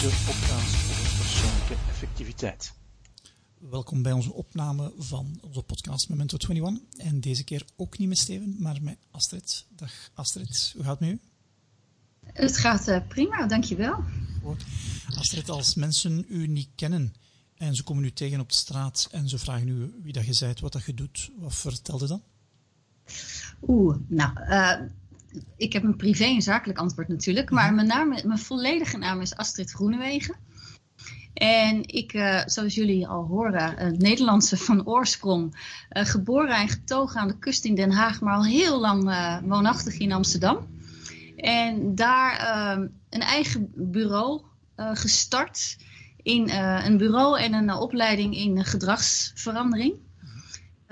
de podcast voor persoonlijke effectiviteit. Welkom bij onze opname van onze podcast Memento 21. En deze keer ook niet met Steven, maar met Astrid. Dag Astrid, hoe gaat het met u? Het gaat uh, prima, dankjewel. Goed. Astrid, als mensen u niet kennen en ze komen u tegen op de straat en ze vragen u wie dat je bent, wat dat je doet, wat vertelde dan? Oeh, nou, uh, ik heb een privé en zakelijk antwoord natuurlijk. Maar mijn, naam, mijn volledige naam is Astrid Groenewegen. En ik, uh, zoals jullie al horen, uh, Nederlandse van oorsprong. Uh, geboren en getogen aan de kust in Den Haag, maar al heel lang woonachtig in Amsterdam. En daar ehm, een eigen bureau gestart. In een bureau en een opleiding in gedragsverandering.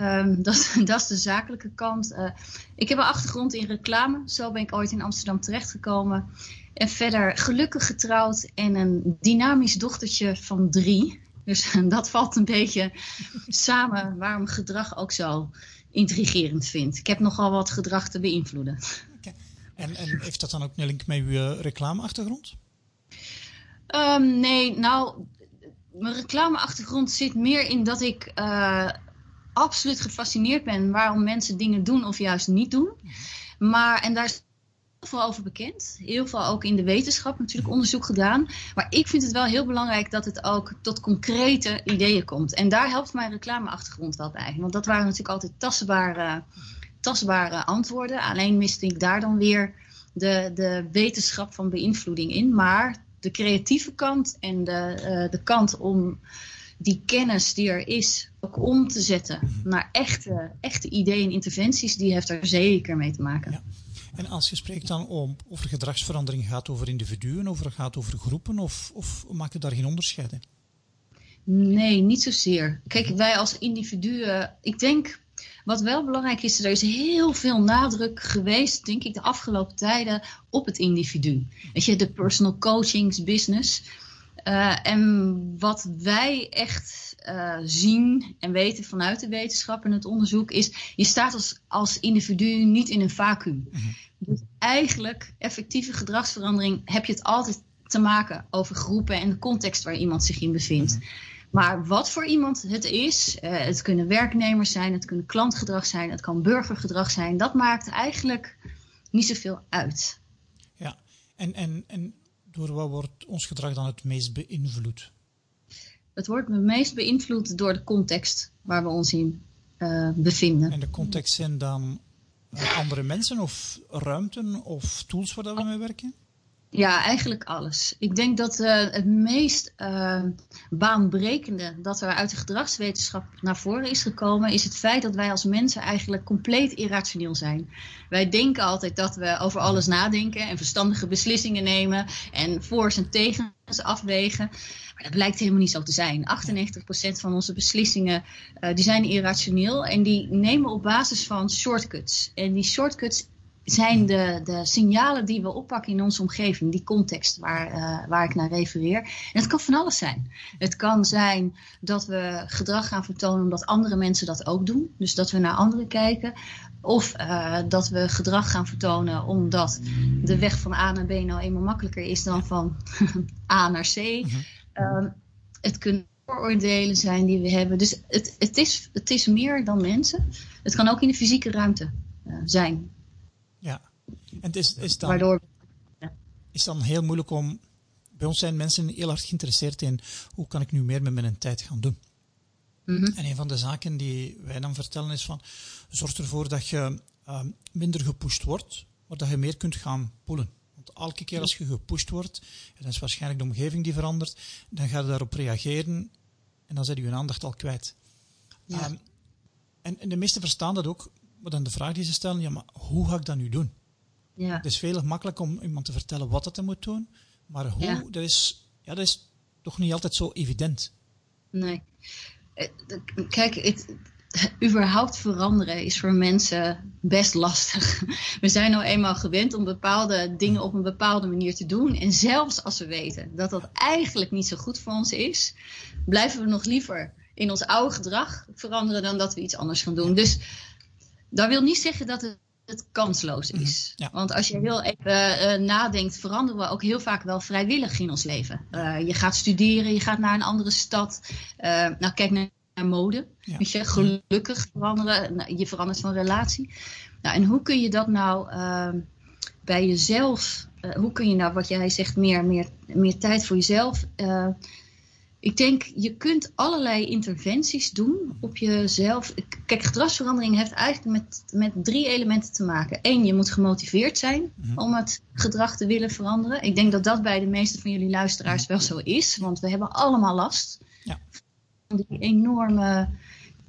Um, dat, dat, is de zakelijke kant. Uh, ik heb een achtergrond in reclame. Zo ben ik ooit in Amsterdam terechtgekomen. En verder gelukkig getrouwd en een dynamisch dochtertje van drie. Dus dat valt een beetje samen waarom gedrag ook zo intrigerend vind. Ik heb nogal wat gedrag te beïnvloeden. Okay. En, en, heeft dat dan ook een link met uw uh, reclameachtergrond? Um, nee, nou, mijn reclameachtergrond zit meer in dat ik uh, absoluut gefascineerd ben waarom mensen dingen doen of juist niet doen. Maar, en daar is heel veel over bekend. Heel veel ook in de wetenschap natuurlijk onderzoek gedaan. Maar ik vind het wel heel belangrijk dat het ook tot concrete ideeën komt. En daar helpt mijn reclameachtergrond wel bij. Want dat waren natuurlijk altijd tastbare, tastbare antwoorden. Alleen miste ik daar dan weer de, de wetenschap van beïnvloeding in. Maar de creatieve kant en de, uh, de kant om die kennis die er is ook om te zetten naar echte, echte ideeën en interventies, die heeft er zeker mee te maken. Ja. En als je spreekt dan om, over gedragsverandering, gaat over individuen, of gaat over groepen, of, of maakt het daar geen onderscheid in? Nee, niet zozeer. Kijk, wij als individuen, ik denk wat wel belangrijk is, er is heel veel nadruk geweest, denk ik, de afgelopen tijden op het individu. Weet je, de personal coachings business. Uh, en wat wij echt uh, zien en weten vanuit de wetenschap en het onderzoek is, je staat als, als individu niet in een vacuüm. Mm -hmm. Dus eigenlijk, effectieve gedragsverandering, heb je het altijd te maken over groepen en de context waar iemand zich in bevindt. Mm -hmm. Maar wat voor iemand het is, uh, het kunnen werknemers zijn, het kunnen klantgedrag zijn, het kan burgergedrag zijn, dat maakt eigenlijk niet zoveel uit. Ja, en, en, en door wat wordt ons gedrag dan het meest beïnvloed? Het wordt het meest beïnvloed door de context waar we ons in uh, bevinden. En de context zijn dan uh, andere mensen of ruimten of tools waar we mee werken? Ja, eigenlijk alles. Ik denk dat uh, het meest uh, baanbrekende dat er uit de gedragswetenschap naar voren is gekomen, is het feit dat wij als mensen eigenlijk compleet irrationeel zijn. Wij denken altijd dat we over alles nadenken en verstandige beslissingen nemen en voor's en tegens afwegen. Maar dat blijkt helemaal niet zo te zijn. 98% van onze beslissingen uh, die zijn irrationeel en die nemen op basis van shortcuts. En die shortcuts zijn de, de signalen die we oppakken in onze omgeving, die context waar, uh, waar ik naar refereer. En het kan van alles zijn. Het kan zijn dat we gedrag gaan vertonen omdat andere mensen dat ook doen. Dus dat we naar anderen kijken. Of uh, dat we gedrag gaan vertonen omdat de weg van A naar B nou eenmaal makkelijker is dan van A naar C. -hmm. um, het kunnen vooroordelen zijn die we hebben. Dus het, het, is, het is meer dan mensen. Het kan ook in de fysieke ruimte uh, zijn. Ja, en het is, is, dan, Waardoor, ja. is dan heel moeilijk om... Bij ons zijn mensen heel hard geïnteresseerd in hoe kan ik nu meer met mijn tijd gaan doen. Mm -hmm. En een van de zaken die wij dan vertellen is van, zorg ervoor dat je uh, minder gepusht wordt, maar dat je meer kunt gaan pullen. Want elke keer als je gepusht wordt, en dat is waarschijnlijk de omgeving die verandert, dan ga je daarop reageren en dan zet je je aandacht al kwijt. Ja. Um, en, en de meesten verstaan dat ook, maar dan de vraag die ze stellen, ja, maar hoe ga ik dat nu doen? Ja. Het is veel makkelijk om iemand te vertellen wat hij moet doen, maar hoe, ja. dat, is, ja, dat is toch niet altijd zo evident. Nee. Kijk, het, überhaupt veranderen is voor mensen best lastig. We zijn nou eenmaal gewend om bepaalde dingen op een bepaalde manier te doen. En zelfs als we weten dat dat eigenlijk niet zo goed voor ons is, blijven we nog liever in ons oude gedrag veranderen dan dat we iets anders gaan doen. Dus dat wil niet zeggen dat het het kansloos mhm. is. Want als je heel even uh, nadenkt, veranderen we ook heel vaak wel vrijwillig in ons leven. Uh, je gaat studeren, je gaat naar een andere stad. Uh, nou, kijk naar, naar mode. Ja. Weet je, gelukkig veranderen. Nou, je verandert van relatie. Nou, en hoe kun je dat nou ehm, bij jezelf, hoe kun je nou, wat jij zegt, meer, meer, meer tijd voor jezelf ik denk, je kunt allerlei interventies doen op jezelf. Kijk, gedragsverandering heeft eigenlijk met, met drie elementen te maken. Eén, je moet gemotiveerd zijn mhm. om het gedrag te willen veranderen. Ik denk dat dat bij de meeste van jullie luisteraars wel zo is, want we hebben allemaal last ja. van die enorme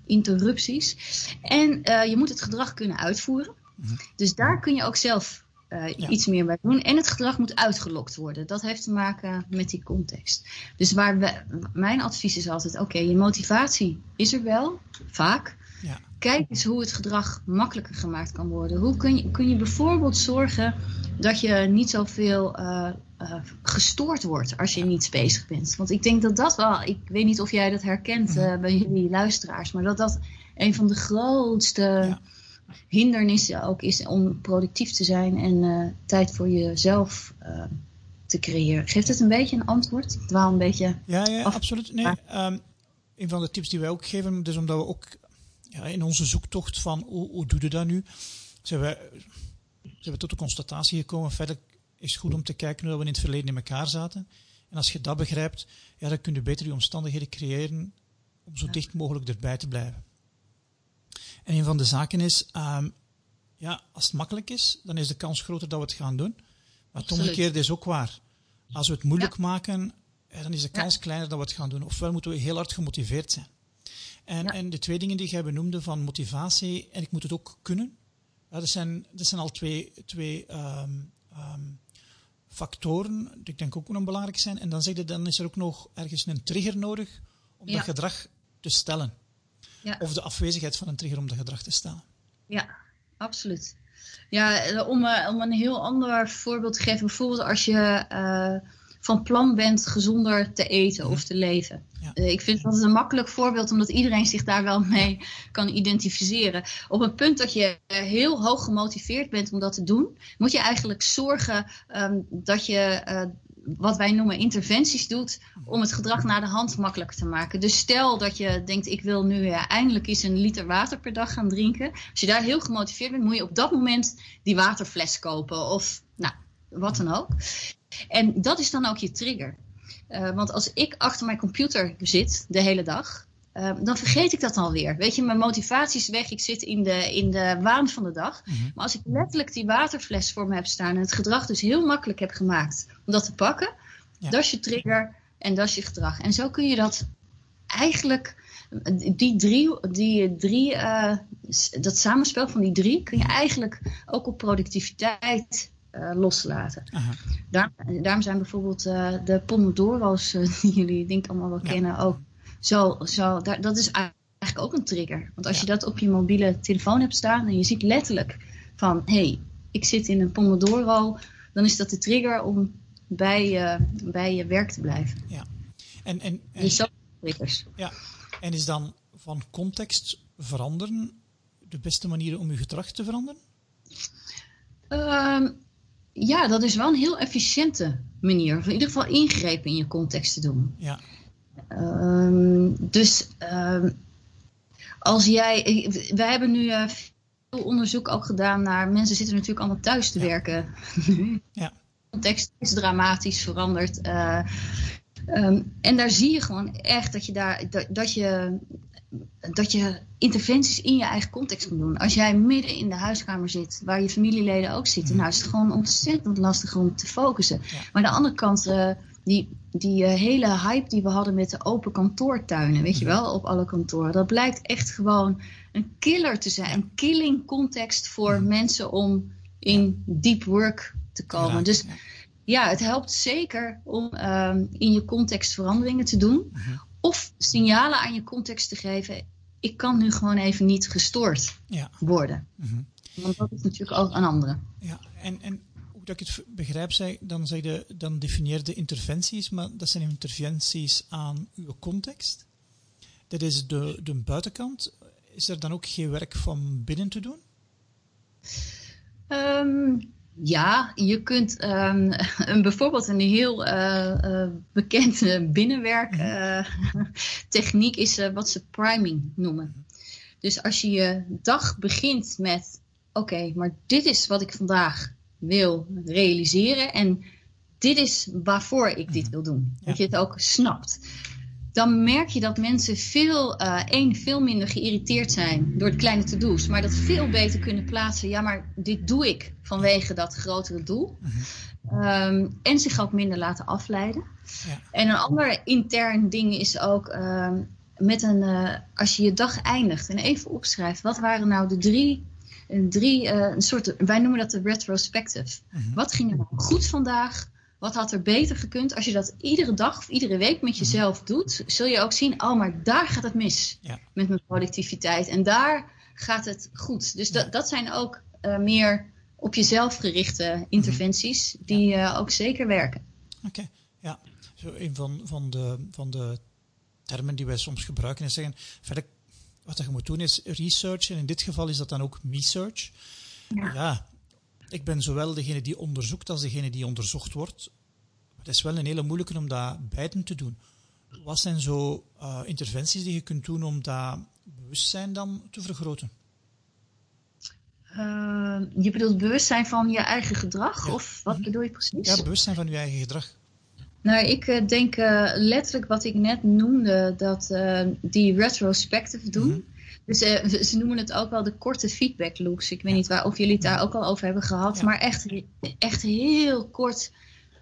interrupties. En uh, je moet het gedrag kunnen uitvoeren. Mhm. Dus daar kun je ook zelf uh, iets meer bij doen. En het gedrag moet uitgelokt worden. Dat heeft te maken met die context. Dus waar we, mijn advies is altijd: oké, je motivatie is er wel, vaak. Ja. Kijk eens hoe het gedrag makkelijker gemaakt kan worden. Hoe kun je, kun je bijvoorbeeld zorgen dat je niet zoveel uh, uh, gestoord wordt als je niet bezig bent? Want ik denk dat dat wel, ik weet niet of jij dat herkent uh, bij jullie luisteraars, maar dat dat een van de grootste. Ja hindernissen ook is om productief te zijn en uh, tijd voor jezelf uh, te creëren. Geeft het een beetje een antwoord? Ik dwaal een beetje. Ja, ja absoluut. Nee, um, een van de tips die wij ook geven, dus omdat we ook ja, in onze zoektocht van hoe, hoe doe je dat nu, zijn we, zijn we tot de constatatie gekomen. Verder is het goed om te kijken hoe we in het verleden in elkaar zaten. En als je dat begrijpt, ja, dan kun je beter je omstandigheden creëren om zo dicht mogelijk erbij te blijven. En een van de zaken is, um, ja, als het makkelijk is, dan is de kans groter dat we het gaan doen. Maar het omgekeerde is ook waar. Als we het moeilijk maken, dan is de kans kleiner dat we het gaan doen. Ofwel moeten we heel hard gemotiveerd zijn. En, en de twee dingen die jij benoemde van motivatie, en ik moet het ook kunnen. Ja, dat, zijn, dat zijn al twee, twee um, um, factoren die ik denk ook nog belangrijk zijn. En dan zeg je, dan is er ook nog ergens een trigger nodig om dat gedrag te stellen. Ja. Of de afwezigheid van een trigger om dat gedrag te stellen. Ja, absoluut. Ja, eh, om, uh, om een heel ander voorbeeld te geven. Bijvoorbeeld als je uh, van plan bent gezonder te eten of te leven. Ja. Uh, ik vind dat een makkelijk voorbeeld, omdat iedereen zich daar wel mee kan identificeren. Op het punt dat je heel hoog gemotiveerd bent om dat te doen, moet je eigenlijk zorgen um, dat je wat wij noemen interventies doet om het gedrag naar de hand makkelijker te maken. Dus stel dat je denkt, ik wil nu ja, eindelijk eens een liter water per dag gaan drinken. Als je daar heel gemotiveerd bent, moet je op dat moment die waterfles kopen of nou, wat dan ook. En dat is dan ook je trigger. Uh, want als ik achter mijn computer zit de hele dag, Ehm, dan vergeet ik dat alweer. Weet je, mijn motivatie is weg. Ik zit in de, in de waan van de dag. Mhm. Maar als ik letterlijk die waterfles voor me heb staan en het gedrag dus heel makkelijk heb gemaakt om dat te pakken, dat is je trigger en dat is je gedrag. En zo kun je dat eigenlijk, die drie, die drie uh, dat samenspel van die drie, kun je eigenlijk ook op productiviteit uh, loslaten. Daar, daarom zijn bijvoorbeeld uh, de Pomodoro's, die jullie denk ik allemaal wel kennen, ook zo, zo daar, dat is eigenlijk ook een trigger. Want als je dat op je mobiele telefoon hebt staan en je ziet letterlijk van hé, hey, ik zit in een Pomodoro, dan is dat de trigger om bij je, bij je werk te blijven. Ja. En, en, en, dus triggers. Ja. En is dan van context veranderen de beste manier om je gedrag te veranderen? Um, ja, dat is wel een heel efficiënte manier. in ieder geval ingrepen in je context te doen. Ja. Um, dus um, als jij. Wij hebben nu uh, veel onderzoek ook gedaan naar. Mensen zitten natuurlijk allemaal thuis te werken. ja. De context is dramatisch veranderd. Uh, um, en daar zie je gewoon echt dat je daar. Dat, dat je dat je interventies in je eigen context moet doen. Als jij midden in de huiskamer zit, waar je familieleden ook zitten, nou is het gewoon ontzettend lastig om te focussen. Maar aan de andere kant, uh, die, die uh, hele hype die we hadden met de open kantoortuinen, weet je wel, op alle kantoren, dat blijkt echt gewoon een killer te zijn. Een killing context voor mensen om in deep work te komen. dus ja, het helpt zeker om um, in je context veranderingen te doen. Mhm. Of signalen aan je context te geven. Ik kan nu gewoon even niet gestoord ja. worden. Mhm. Want dat is natuurlijk ook een andere. Ja, en, en dat ik het begrijp, dan, zeg je, dan definieer de interventies, maar dat zijn interventies aan uw context. Dat is de, de buitenkant. Is er dan ook geen werk van binnen te doen? Ehm, ja, je kunt um, een, bijvoorbeeld een heel uh, uh, bekende binnenwerktechniek mhm. is wat ze priming noemen. Dus als je je dag begint met, oké, maar dit is wat ik vandaag wil realiseren en dit is waarvoor ik dit mhm. wil doen. Dat je het ook snapt. Dan merk je dat mensen veel, uh, één, veel minder geïrriteerd zijn door de kleine to-do's. Maar dat veel beter kunnen plaatsen. Ja, maar dit doe ik vanwege dat grotere doel. Ehm, en zich ook minder laten afleiden. Ja. En een ander intern ding is ook ehm, met een, uh, als je je dag eindigt en even opschrijft. Wat waren nou de drie drie, uh, een soort, wij noemen dat de retrospective. Mhm. Wat ging er nou goed vandaag? Wat had er beter gekund? Als je dat iedere dag of iedere week met mhm. jezelf doet, zul je ook zien, oh, maar daar gaat het mis met mijn productiviteit. En daar gaat het goed. Dus dat, dat zijn ook uh, meer op jezelf gerichte interventies, mhm. die uh, ook zeker werken. Oké, ja. Zo een van, van, de, van de termen die wij soms gebruiken is zeggen, verder wat je moet doen is research. En in dit geval is dat dan ook research. Ja. ja. ik ben zowel degene die onderzoekt als degene die onderzocht wordt. Het is wel een hele moeilijke om dat beiden te doen. Wat zijn zo uh, interventies die je kunt doen om dat bewustzijn dan te vergroten? Uh, je bedoelt bewustzijn van je eigen gedrag? Of wat mhm. bedoel je precies? Ja, bewustzijn van je eigen gedrag. Nou, ik uh, denk uh, letterlijk wat ik net noemde, dat uh, die retrospective doen. Mm Dus ze noemen het ook wel de korte feedback loops. Ik weet niet waar, of jullie het daar ook al over hebben gehad. Ja. Maar echt, echt heel kort.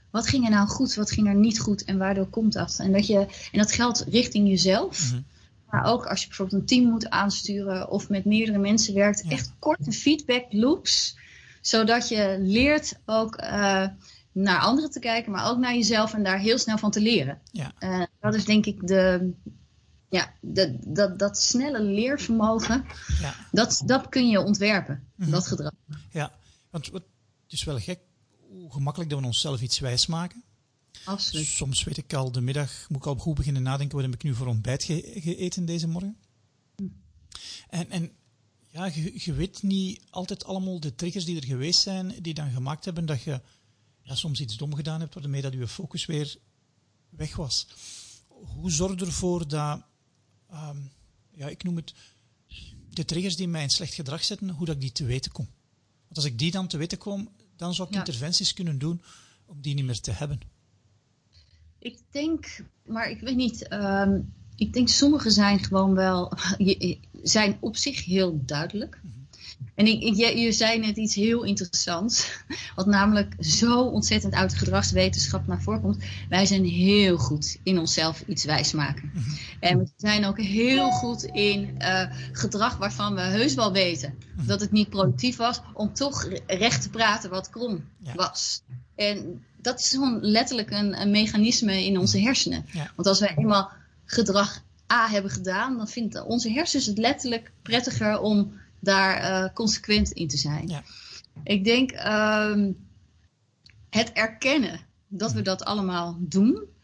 Wat ging er nou goed, wat ging er niet goed en waardoor komt dat? En dat, je, en dat geldt richting jezelf. Mm Maar ook als je bijvoorbeeld een team moet aansturen of met meerdere mensen werkt. Ja. Echt korte feedback loops. Zodat je leert ook naar anderen te kijken, maar ook naar jezelf en daar heel snel van te leren. Ja. Uh, dat is denk ik de, ja, de, dat, dat snelle leervermogen, ja. dat, dat kun je ontwerpen, mhm. dat gedrag. Ja, want het is wel gek hoe gemakkelijk dat we onszelf iets wijs maken. Absoluut. Soms weet ik al de middag, moet ik al goed beginnen nadenken, wat heb ik nu voor ontbijt gegeten deze morgen? Hm. En, en ja, je, je weet niet altijd allemaal de triggers die er geweest zijn, die dan gemaakt hebben dat je ja, soms iets dom gedaan hebt, waarmee dat je focus weer weg was. Hoe zorg je ervoor dat, um, ja, ik noem het, de triggers die mij in slecht gedrag zetten, hoe dat ik die te weten kom? Want als ik die dan te weten kom, dan zou ik interventies kunnen doen om die niet meer te hebben. Ik denk, maar ik weet niet, um, ik denk sommige zijn gewoon wel, zijn op zich heel duidelijk. Mhm. En ik, je, je, zei net iets heel interessants, wat namelijk zo ontzettend uit gedragswetenschap naar voren komt. Wij zijn heel goed in onszelf iets wijsmaken. Mhm. En we zijn ook heel goed in uh, gedrag waarvan we heus wel weten mhm. dat het niet productief was, om toch recht te praten wat krom was. En dat is gewoon letterlijk een, een mechanisme in onze hersenen. Want als wij eenmaal gedrag A hebben gedaan, dan vindt onze hersens het letterlijk prettiger om daar uh, consequent in te zijn. Ja. Ik denk um, het erkennen dat we dat allemaal doen.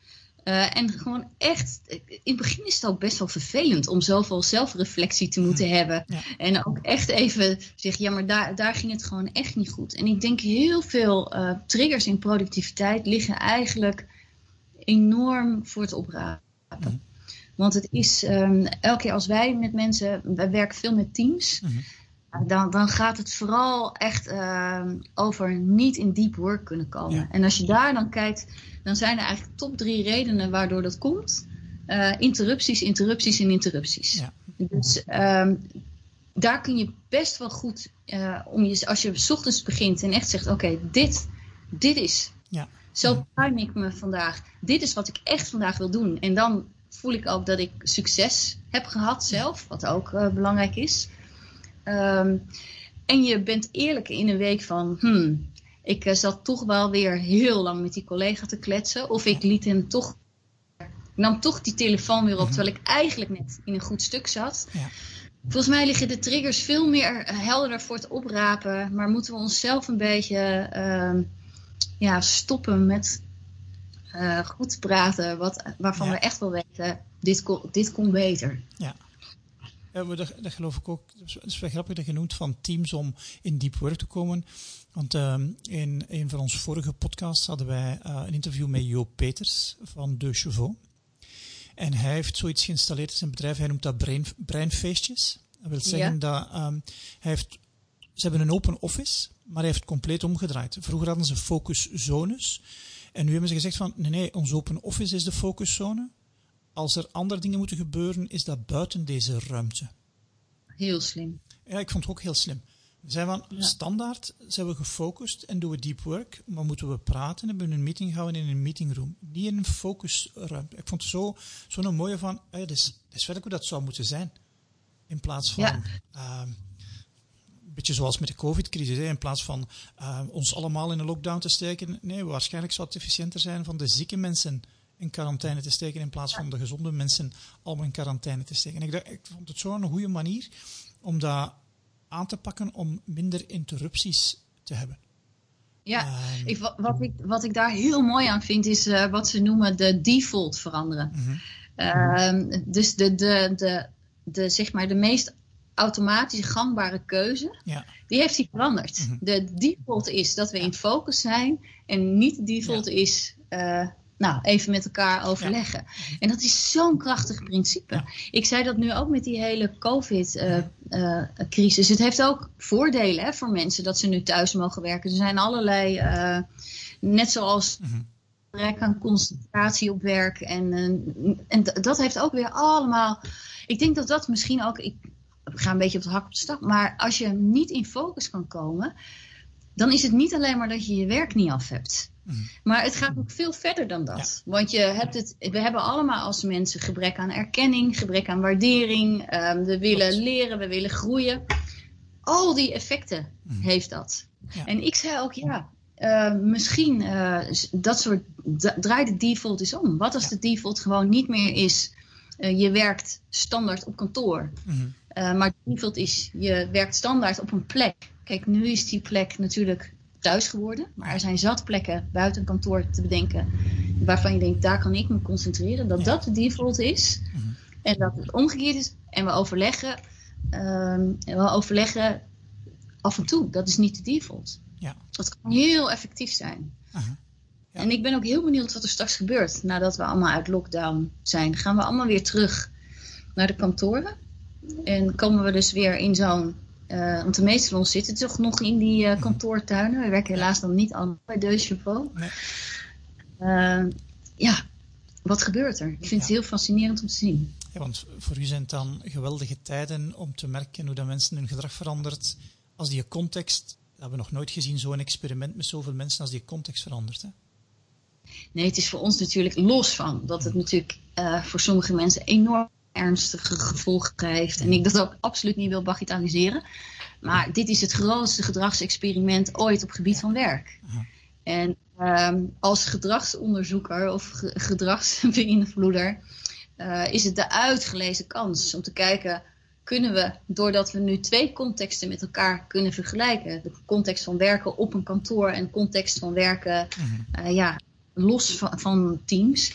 Uh, en gewoon echt, in het begin is het ook best wel vervelend om zoveel zelfreflectie te moeten hebben. Ja. En ook echt even zeggen, ja, maar daar, daar ging het gewoon echt niet goed. En ik denk heel veel uh, triggers in productiviteit liggen eigenlijk enorm voor het oprapen. Want het is, um, elke keer als wij met mensen, wij werken veel met teams. Mhm. Dan, dan gaat het vooral echt uh, over niet in deep work kunnen komen. En als je daar dan kijkt, dan zijn er eigenlijk top drie redenen waardoor dat komt. Uh, interrupties, interrupties en interrupties. Ja. Dus um, daar kun je best wel goed, uh, om je, als je s ochtends begint en echt zegt, oké, dit, dit is, ja. zo prime ik me vandaag. Dit is wat ik echt vandaag wil doen. En dan voel ik ook dat ik succes heb gehad zelf, wat ook uh, belangrijk is. Um, en je bent eerlijk in een week van, hmm, ik uh, zat toch wel weer heel lang met die collega te kletsen. Of ik liet hem toch, nam toch die telefoon weer op, mhm. terwijl ik eigenlijk net in een goed stuk zat. Ja. Volgens mij liggen de triggers veel meer uh, helderder voor het oprapen. Maar moeten we onszelf een beetje uh, ja, stoppen met uh, goed praten, wat, waarvan we echt wel weten, dit, kon, dit komt beter. Ja. Ja, dat, dat geloof ik ook. Het is wel grappig dat je noemt van teams om in deep work te komen. Want uh, in een van onze vorige podcasts hadden wij uh, een interview met Joop Peters van De Chevaux. En hij heeft zoiets geïnstalleerd in zijn bedrijf. Hij noemt dat brain, breinfeestjes. Dat wil zeggen dat um, hij heeft, ze hebben een open office, maar hij heeft compleet omgedraaid. Vroeger hadden ze focuszones. En nu hebben ze gezegd van, nee, nee, onze open office is de focuszone. Als er andere dingen moeten gebeuren, is dat buiten deze ruimte. Heel slim. Ja, ik vond het ook heel slim. We zijn van, standaard zijn we gefocust en doen we deep work, maar moeten we praten, hebben we een meeting houden in een meetingroom. Niet in een focusruimte. Ik vond het zo, zo'n mooie van, ja, dat, is, dat is werkelijk hoe dat zou moeten zijn. In plaats van, ja. uh, een beetje zoals met de covid-crisis, in plaats van uh, ons allemaal in een lockdown te steken. Nee, waarschijnlijk zou het efficiënter zijn van de zieke mensen in quarantaine te steken in plaats van de gezonde mensen allemaal in quarantaine te steken. ik, ik vond het zo een goede manier om dat aan te pakken om minder interrupties te hebben. Ja, um, ik, wat, ik, wat ik daar heel mooi aan vind is uh, wat ze noemen de default veranderen. -hmm. uh, dus de, de, de, de, zeg maar de meest automatische gangbare keuze, ja. die heeft hij veranderd. Mm -hmm. De default is dat we in focus zijn en niet de default ja. is uh, nou, even met elkaar overleggen. Ja. En dat is zo'n krachtig principe. Ja. Ik zei dat nu ook met die hele COVID-crisis. Uh, uh, het heeft ook voordelen hè, voor mensen dat ze nu thuis mogen werken. Er zijn allerlei, uh, net zoals mm-hmm. gebrek aan concentratie op werk. En, en dat heeft ook weer allemaal. Ik denk dat dat misschien ook. Ik ga een beetje op de hak op de stap. Maar als je niet in focus kan komen. Dan is het niet alleen maar dat je je werk niet af hebt. Maar het gaat ook veel verder dan dat. Ja. Want je hebt het, we hebben allemaal als mensen gebrek aan erkenning, gebrek aan waardering. Um, we willen Klopt. leren, we willen groeien. Al die effecten mm. heeft dat. Ja. En ik zei ook, ja, uh, misschien uh, dat soort, draai de default eens om. Wat als ja. de default gewoon niet meer is, uh, je werkt standaard op kantoor. Mm. Maar de default is, je werkt standaard op een plek. Kijk, nu is die plek natuurlijk thuis geworden. Maar er zijn zat plekken buiten kantoor te bedenken waarvan je denkt, daar kan ik me concentreren. Dat ja. dat de default is. Mm -hmm. En dat het omgekeerd is. En we overleggen, um, en we overleggen af en toe. Dat is niet de default. Ja. Dat kan heel effectief zijn. Uh -huh. ja. En ik ben ook heel benieuwd wat er straks gebeurt. Nadat we allemaal uit lockdown zijn. Gaan we allemaal weer terug naar de kantoren. En komen we dus weer in zo'n uh, want de meeste van ons zitten toch nog in die uh, kantoortuinen. We werken helaas dan niet allemaal bij De Chevaux. Nee. Uh, ja, wat gebeurt er? Ik vind ja. het heel fascinerend om te zien. Ja, want voor u zijn het dan geweldige tijden om te merken hoe dat mensen hun gedrag verandert. Als die context, dat hebben we nog nooit gezien, zo'n experiment met zoveel mensen, als die context verandert. Hè? Nee, het is voor ons natuurlijk los van dat het natuurlijk uh, voor sommige mensen enorm ernstige gevolgen heeft. En ik dat ook absoluut niet wil bagatelliseren. Maar dit is het grootste gedragsexperiment ooit op gebied van werk. En um, als gedragsonderzoeker of ge gedragsbeïnvloeder uh, is het de uitgelezen kans om te kijken kunnen we, doordat we nu twee contexten met elkaar kunnen vergelijken, de context van werken op een kantoor en de context van werken uh, ja, los van, van teams,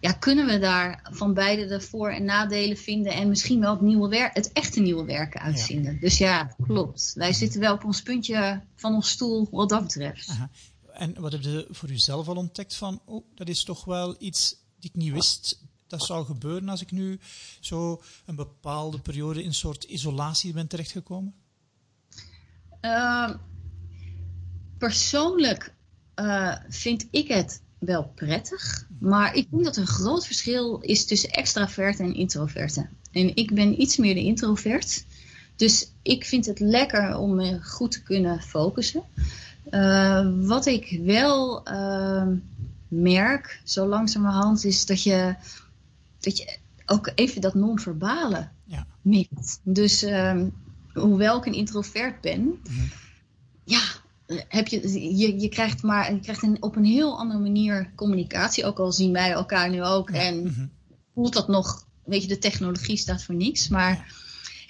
ja, kunnen we daar van beide de voor- en nadelen vinden en misschien wel het, nieuwe werk, het echte nieuwe werken uitvinden. Ja. Dus ja, klopt. Wij zitten wel op ons puntje van ons stoel wat dat betreft. Aha. En wat heb je voor uzelf al ontdekt van, oh, dat is toch wel iets die ik niet wist dat zou gebeuren als ik nu zo een bepaalde periode in een soort isolatie ben terechtgekomen? Uh, persoonlijk uh, vind ik het wel prettig. Maar ik denk dat er een groot verschil is tussen extravert en introverte. En ik ben iets meer de introvert. Dus ik vind het lekker om me goed te kunnen focussen. Uh, wat ik wel uh, merk, zo langzamerhand, is dat je, dat je ook even dat non-verbale ja. mist. Dus uh, hoewel ik een introvert ben, mm -hmm. ja, heb je, je, je krijgt maar je krijgt een, op een heel andere manier communicatie. Ook al zien wij elkaar nu ook. Ja. En mm-hmm. voelt dat nog, weet je, de technologie staat voor niks. Maar ja.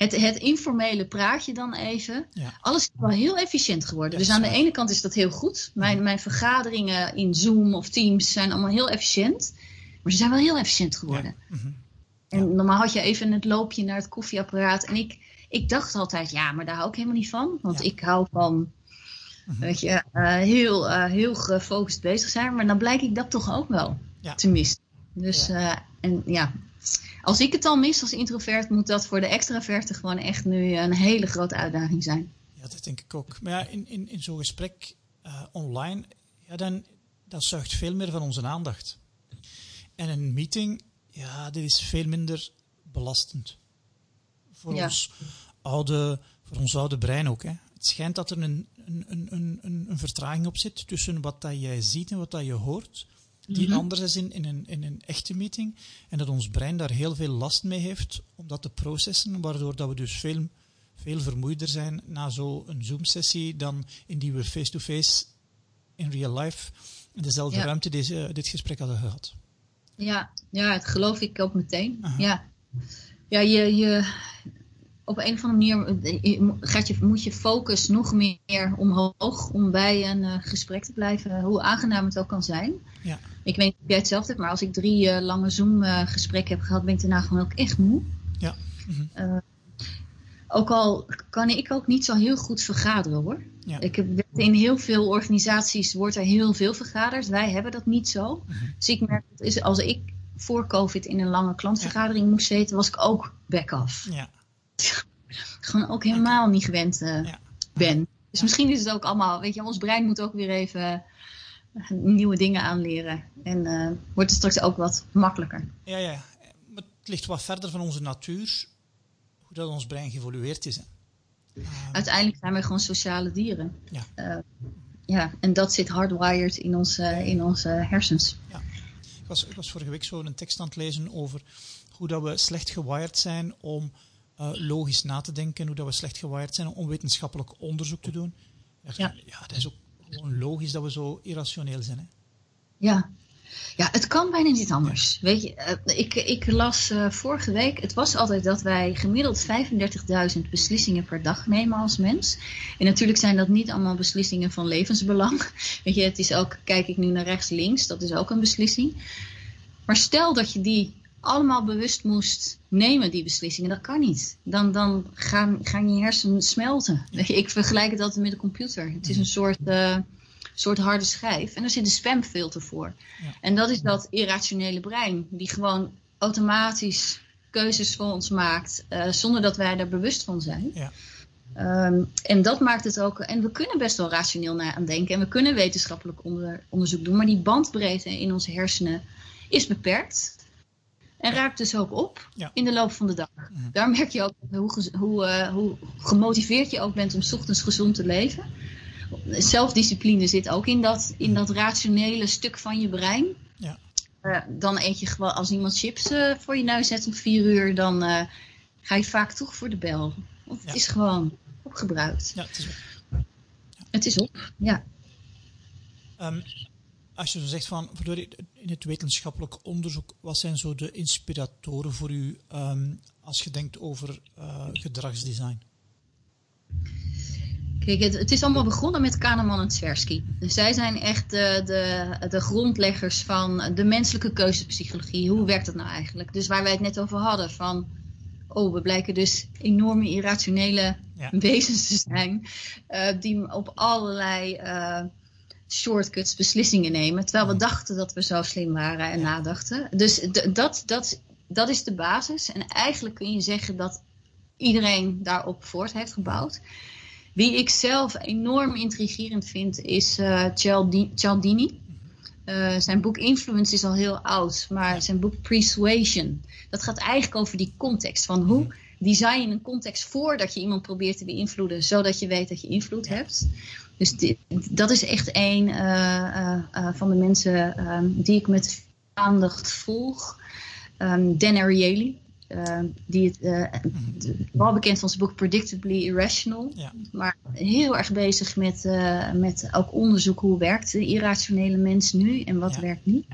het, het informele praatje dan even. Ja. Alles is wel heel efficiënt geworden. dus aan de ene kant is dat heel goed. Mijn, mijn vergaderingen in Zoom of Teams zijn allemaal heel efficiënt. Maar ze zijn wel heel efficiënt geworden. Mm-hmm. En normaal had je even het loopje naar het koffieapparaat. En ik, ik dacht altijd, ja, maar daar hou ik helemaal niet van. Want ik hou van, mhm. Weet je, uh, heel, uh, heel gefocust bezig zijn. Maar dan blijk ik dat toch ook wel te missen. Dus, uh, en ja, als ik het al mis als introvert, moet dat voor de extraverte gewoon echt nu een hele grote uitdaging zijn. Ja, dat denk ik ook. Maar ja, in, in, in zo'n gesprek online, ja, dan, dat zuigt veel meer van onze aandacht. En een meeting, ja, dit is veel minder belastend. Voor, ons, oude, voor ons oude brein ook. Hè. Het schijnt dat er een, een, een, een, een vertraging op zit tussen wat dat jij ziet en wat dat je hoort. Die mhm. anders is in, in, een, in een echte meeting. En dat ons brein daar heel veel last mee heeft om dat te processen. Waardoor dat we dus veel, veel vermoeider zijn na zo'n Zoom-sessie dan indien we face-to-face in real life in dezelfde ruimte deze, dit gesprek hadden gehad. Ja, ja, dat geloof ik ook meteen. Ja, ja je, je, op een of andere manier eh, gaat je, moet je focus nog meer omhoog om bij een uh, gesprek te blijven, hoe aangenaam het ook kan zijn. Ja. Ik weet niet of jij hetzelfde hebt, maar als ik drie uh, lange Zoom-gesprekken heb gehad, ben ik daarna gewoon ook echt moe. Ja. Mm ook al kan ik ook niet zo heel goed vergaderen hoor. Ja. Ik heb, in heel veel organisaties wordt er heel veel vergaderd. Wij hebben dat niet zo. Mhm. Dus ik merk dat als ik voor COVID in een lange klantvergadering moest zitten, was ik ook back-off. Ja. Gewoon ook helemaal niet gewend uh, ben. Dus misschien is het ook allemaal, weet je, ons brein moet ook weer even nieuwe dingen aanleren. En uh, wordt het straks ook wat makkelijker. Ja, ja. Maar het ligt wat verder van onze natuur hoe dat ons brein geëvolueerd is. Uiteindelijk zijn wij gewoon sociale dieren. Ja. Uh, ja, en dat zit hardwired in onze, in onze hersens. Ja. Ik, was, ik was vorige week zo een tekst aan het lezen over hoe dat we slecht gewired zijn om uh, logisch na te denken, hoe dat we slecht gewired zijn om wetenschappelijk onderzoek te doen. Ja. ja, dat is ook gewoon logisch dat we zo irrationeel zijn. Hè? Ja, ja, het kan bijna niet anders. Weet je, eh, ik, ik las uh, vorige week, het was altijd dat wij gemiddeld 35.000 beslissingen per dag nemen als mens. En natuurlijk zijn dat niet allemaal beslissingen van levensbelang. Weet je, het is ook, kijk ik nu naar rechts, links, dat is ook een beslissing. Maar stel dat je die allemaal bewust moest nemen, die beslissingen, dat kan niet. Dan, dan gaan, gaan je hersenen smelten. Ik vergelijk het altijd met een computer. Het is een soort... Uh, soort harde schijf. En daar zit een spamfilter voor. Ja. En dat is dat irrationele brein, die gewoon automatisch keuzes voor ons maakt, uh, zonder dat wij er bewust van zijn. Ja. Um, en dat maakt het ook. En we kunnen best wel rationeel naar aan denken. En we kunnen wetenschappelijk onder, onderzoek doen. Maar die bandbreedte in onze hersenen is beperkt. En raakt dus ook op ja. in de loop van de dag. Mhm. Daar merk je ook hoe, hoe, uh, hoe gemotiveerd je ook bent om ochtends gezond te leven zelfdiscipline zit ook in dat, in dat rationele stuk van je brein. Ja. Uh, dan eet je gewoon, als iemand chips uh, voor je neus zet om vier uur, dan ga je vaak toch voor de bel. Want het ja. is gewoon opgebruikt. Ja, het is op. Ja. Het is op, ja. Um, als je zo zegt van, in het wetenschappelijk onderzoek, wat zijn zo de inspiratoren voor u um, als je denkt over gedragsdesign? Kijk, het, het, is allemaal begonnen met Kahneman en Tversky. Dus zij zijn echt de, de, de grondleggers van de menselijke keuzepsychologie. Hoe werkt dat nou eigenlijk? Dus waar wij het net over hadden, van oh, we blijken dus enorme irrationele wezens te zijn, uh, die op allerlei uh, shortcuts beslissingen nemen, terwijl we dachten dat we zo slim waren en nadachten. Dus dat, dat, dat is de basis. En eigenlijk kun je zeggen dat iedereen daarop voort heeft gebouwd. Wie ik zelf enorm intrigerend vind is uh, Cialdini. Uh, zijn boek Influence is al heel oud, maar zijn boek Persuasion, dat gaat eigenlijk over die context. Van hoe design je een context voordat je iemand probeert te beïnvloeden, zodat je weet dat je invloed hebt. Dus dat is echt een uh, van de mensen um, die ik met aandacht volg. Um, Dan Ariely, uh, die het, uh, wel bekend van zijn boek Predictably Irrational. Ja. Maar heel erg bezig met, uh, met ook onderzoek hoe werkt de irrationele mens nu en wat werkt niet.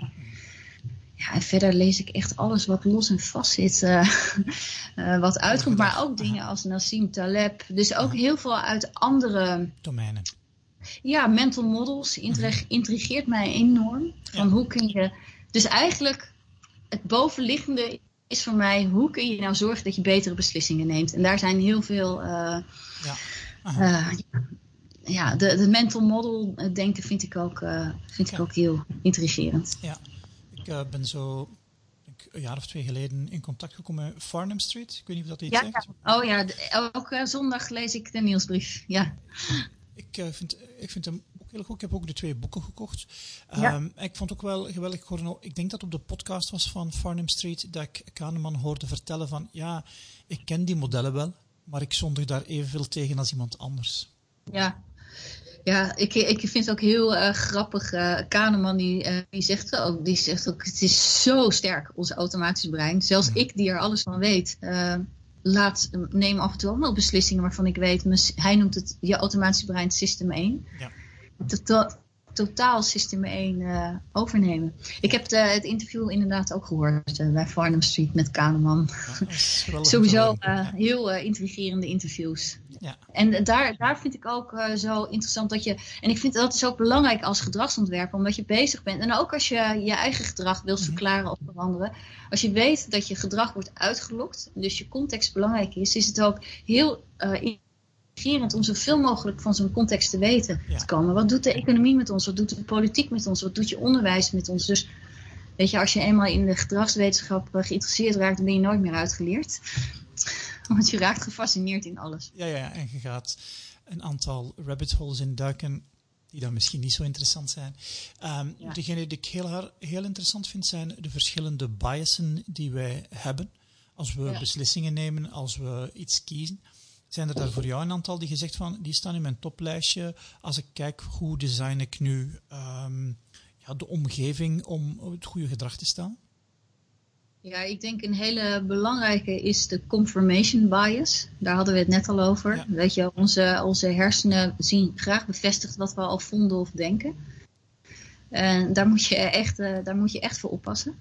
Ja, en verder lees ik echt alles wat los en vast zit, wat uitkomt. Maar ook dingen als Nassim Taleb. Dus ook heel veel uit andere domeinen. Ja, mental models intrigeert mij enorm. Van hoe kun je. Dus eigenlijk het bovenliggende is voor mij, hoe kun je nou zorgen dat je betere beslissingen neemt? En daar zijn heel veel... Uh, ja. ja, de, de mental model denken vind ik ook, vind ik ook heel intrigerend. Ja, ik ben zo een jaar of twee geleden in contact gekomen met Farnham Street. Ik weet niet of dat iets ja, zegt. Ja. Oh ja, elke zondag lees ik de nieuwsbrief. Ja. Ik, vind, ik vind hem ook heel goed. Ik heb ook de twee boeken gekocht. Ja. Um, ik vond ook wel geweldig. Ik denk dat op de podcast was van Farnham Street dat ik Kahneman hoorde vertellen van ja, ik ken die modellen wel, maar ik zondig daar evenveel tegen als iemand anders. Ja, ja, ik, ik vind het ook heel uh, grappig. Uh, Kahneman die, uh, die, zegt ook, die zegt ook, het is zo sterk, ons automatisch brein. Zelfs ik die er alles van weet, laat, neem af en toe ook nog beslissingen waarvan ik weet, hij noemt het je automatisch brein system 1. Ja. Dat, totaal System 1 uh, eh, overnemen. Ik heb de, het interview inderdaad ook gehoord uh, bij Farnham Street met Kahneman. Sowieso uh, heel intrigerende interviews. Ja. En daar, daar vind ik ook zo interessant dat je... En ik vind dat is ook belangrijk als gedragsontwerper, omdat je bezig bent. En ook als je je eigen gedrag wilt mhm. verklaren of veranderen. Als je weet dat je gedrag wordt uitgelokt, dus je context belangrijk is, is het ook heel om zoveel mogelijk van zo'n context te weten te komen. Wat doet de economie met ons? Wat doet de politiek met ons? Wat doet je onderwijs met ons? Dus weet je, als je eenmaal in de gedragswetenschap eh, geïnteresseerd raakt, dan ben je nooit meer uitgeleerd. Want je raakt gefascineerd in alles. Ja, ja, en je gaat een aantal rabbit holes induiken die dan misschien niet zo interessant zijn. Um, Degene die ik heel, heel interessant vind, zijn de verschillende biasen die wij hebben als we beslissingen nemen, als we iets kiezen. Zijn er daar voor jou een aantal die gezegd van, die staan in mijn toplijstje. Als ik kijk hoe design ik nu um, ja, de omgeving om het goede gedrag te staan? Ja, ik denk een hele belangrijke is de confirmation bias. Daar hadden we het net al over. Weet je, onze, onze hersenen zien graag bevestigd wat we al vonden of denken. En daar moet je echt, uh, daar moet je echt voor oppassen.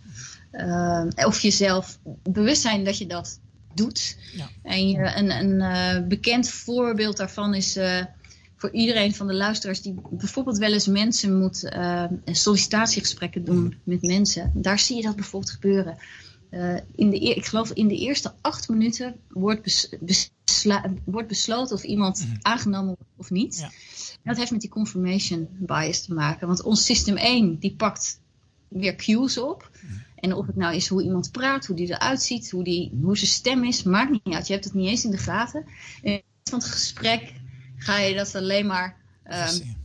Uh, of jezelf bewust zijn dat je dat doet. Ja. En je, een, een uh, bekend voorbeeld daarvan is uh, voor iedereen van de luisteraars die bijvoorbeeld wel eens mensen moet uh, sollicitatiegesprekken doen mm. met mensen. Daar zie je dat bijvoorbeeld gebeuren. in de, ik geloof in de eerste acht minuten wordt, bes, wordt besloten of iemand mm. aangenomen wordt of niet. Ja. dat heeft met die confirmation bias te maken. Want ons systeem 1 die pakt weer cues op. Mm. En of het nou is hoe iemand praat, hoe die eruit ziet, hoe, die, hoe zijn stem is, maakt niet uit. Je hebt het niet eens in de gaten. En van het gesprek ga je dat alleen maar. Um,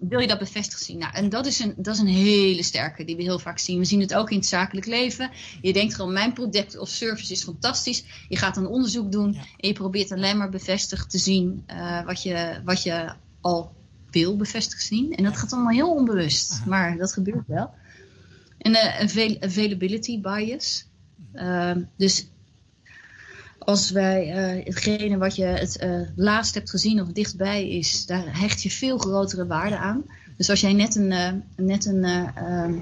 wil je dat bevestigd zien? Nou, en dat is, een, dat is een hele sterke die we heel vaak zien. We zien het ook in het zakelijk leven. Je denkt gewoon, mijn product of service is fantastisch. Je gaat een onderzoek doen en je probeert alleen maar bevestigd te zien uh, wat, je, wat je al wil bevestigd zien. En dat gaat allemaal heel onbewust, maar dat gebeurt wel. En uh, availability bias. Uh, dus als wij uh, hetgene wat je het uh, laatst hebt gezien of dichtbij is, daar hecht je veel grotere waarde aan. Dus als jij net een, net een ehm,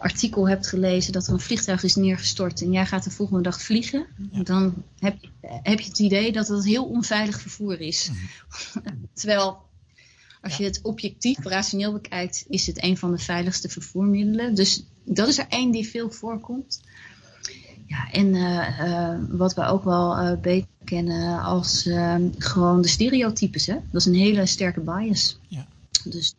artikel hebt gelezen dat er een vliegtuig is neergestort en jij gaat de volgende dag vliegen, dan heb, heb je het idee dat het heel onveilig vervoer is. Mhm. Terwijl als je het objectief, rationeel bekijkt, is het een van de veiligste vervoermiddelen. Dus dat is er één die veel voorkomt. Ja, en uh, uh, wat we ook wel uh, beter kennen als ehm, gewoon de stereotypes. Hè? Dat is een hele sterke bias. Ja. Dus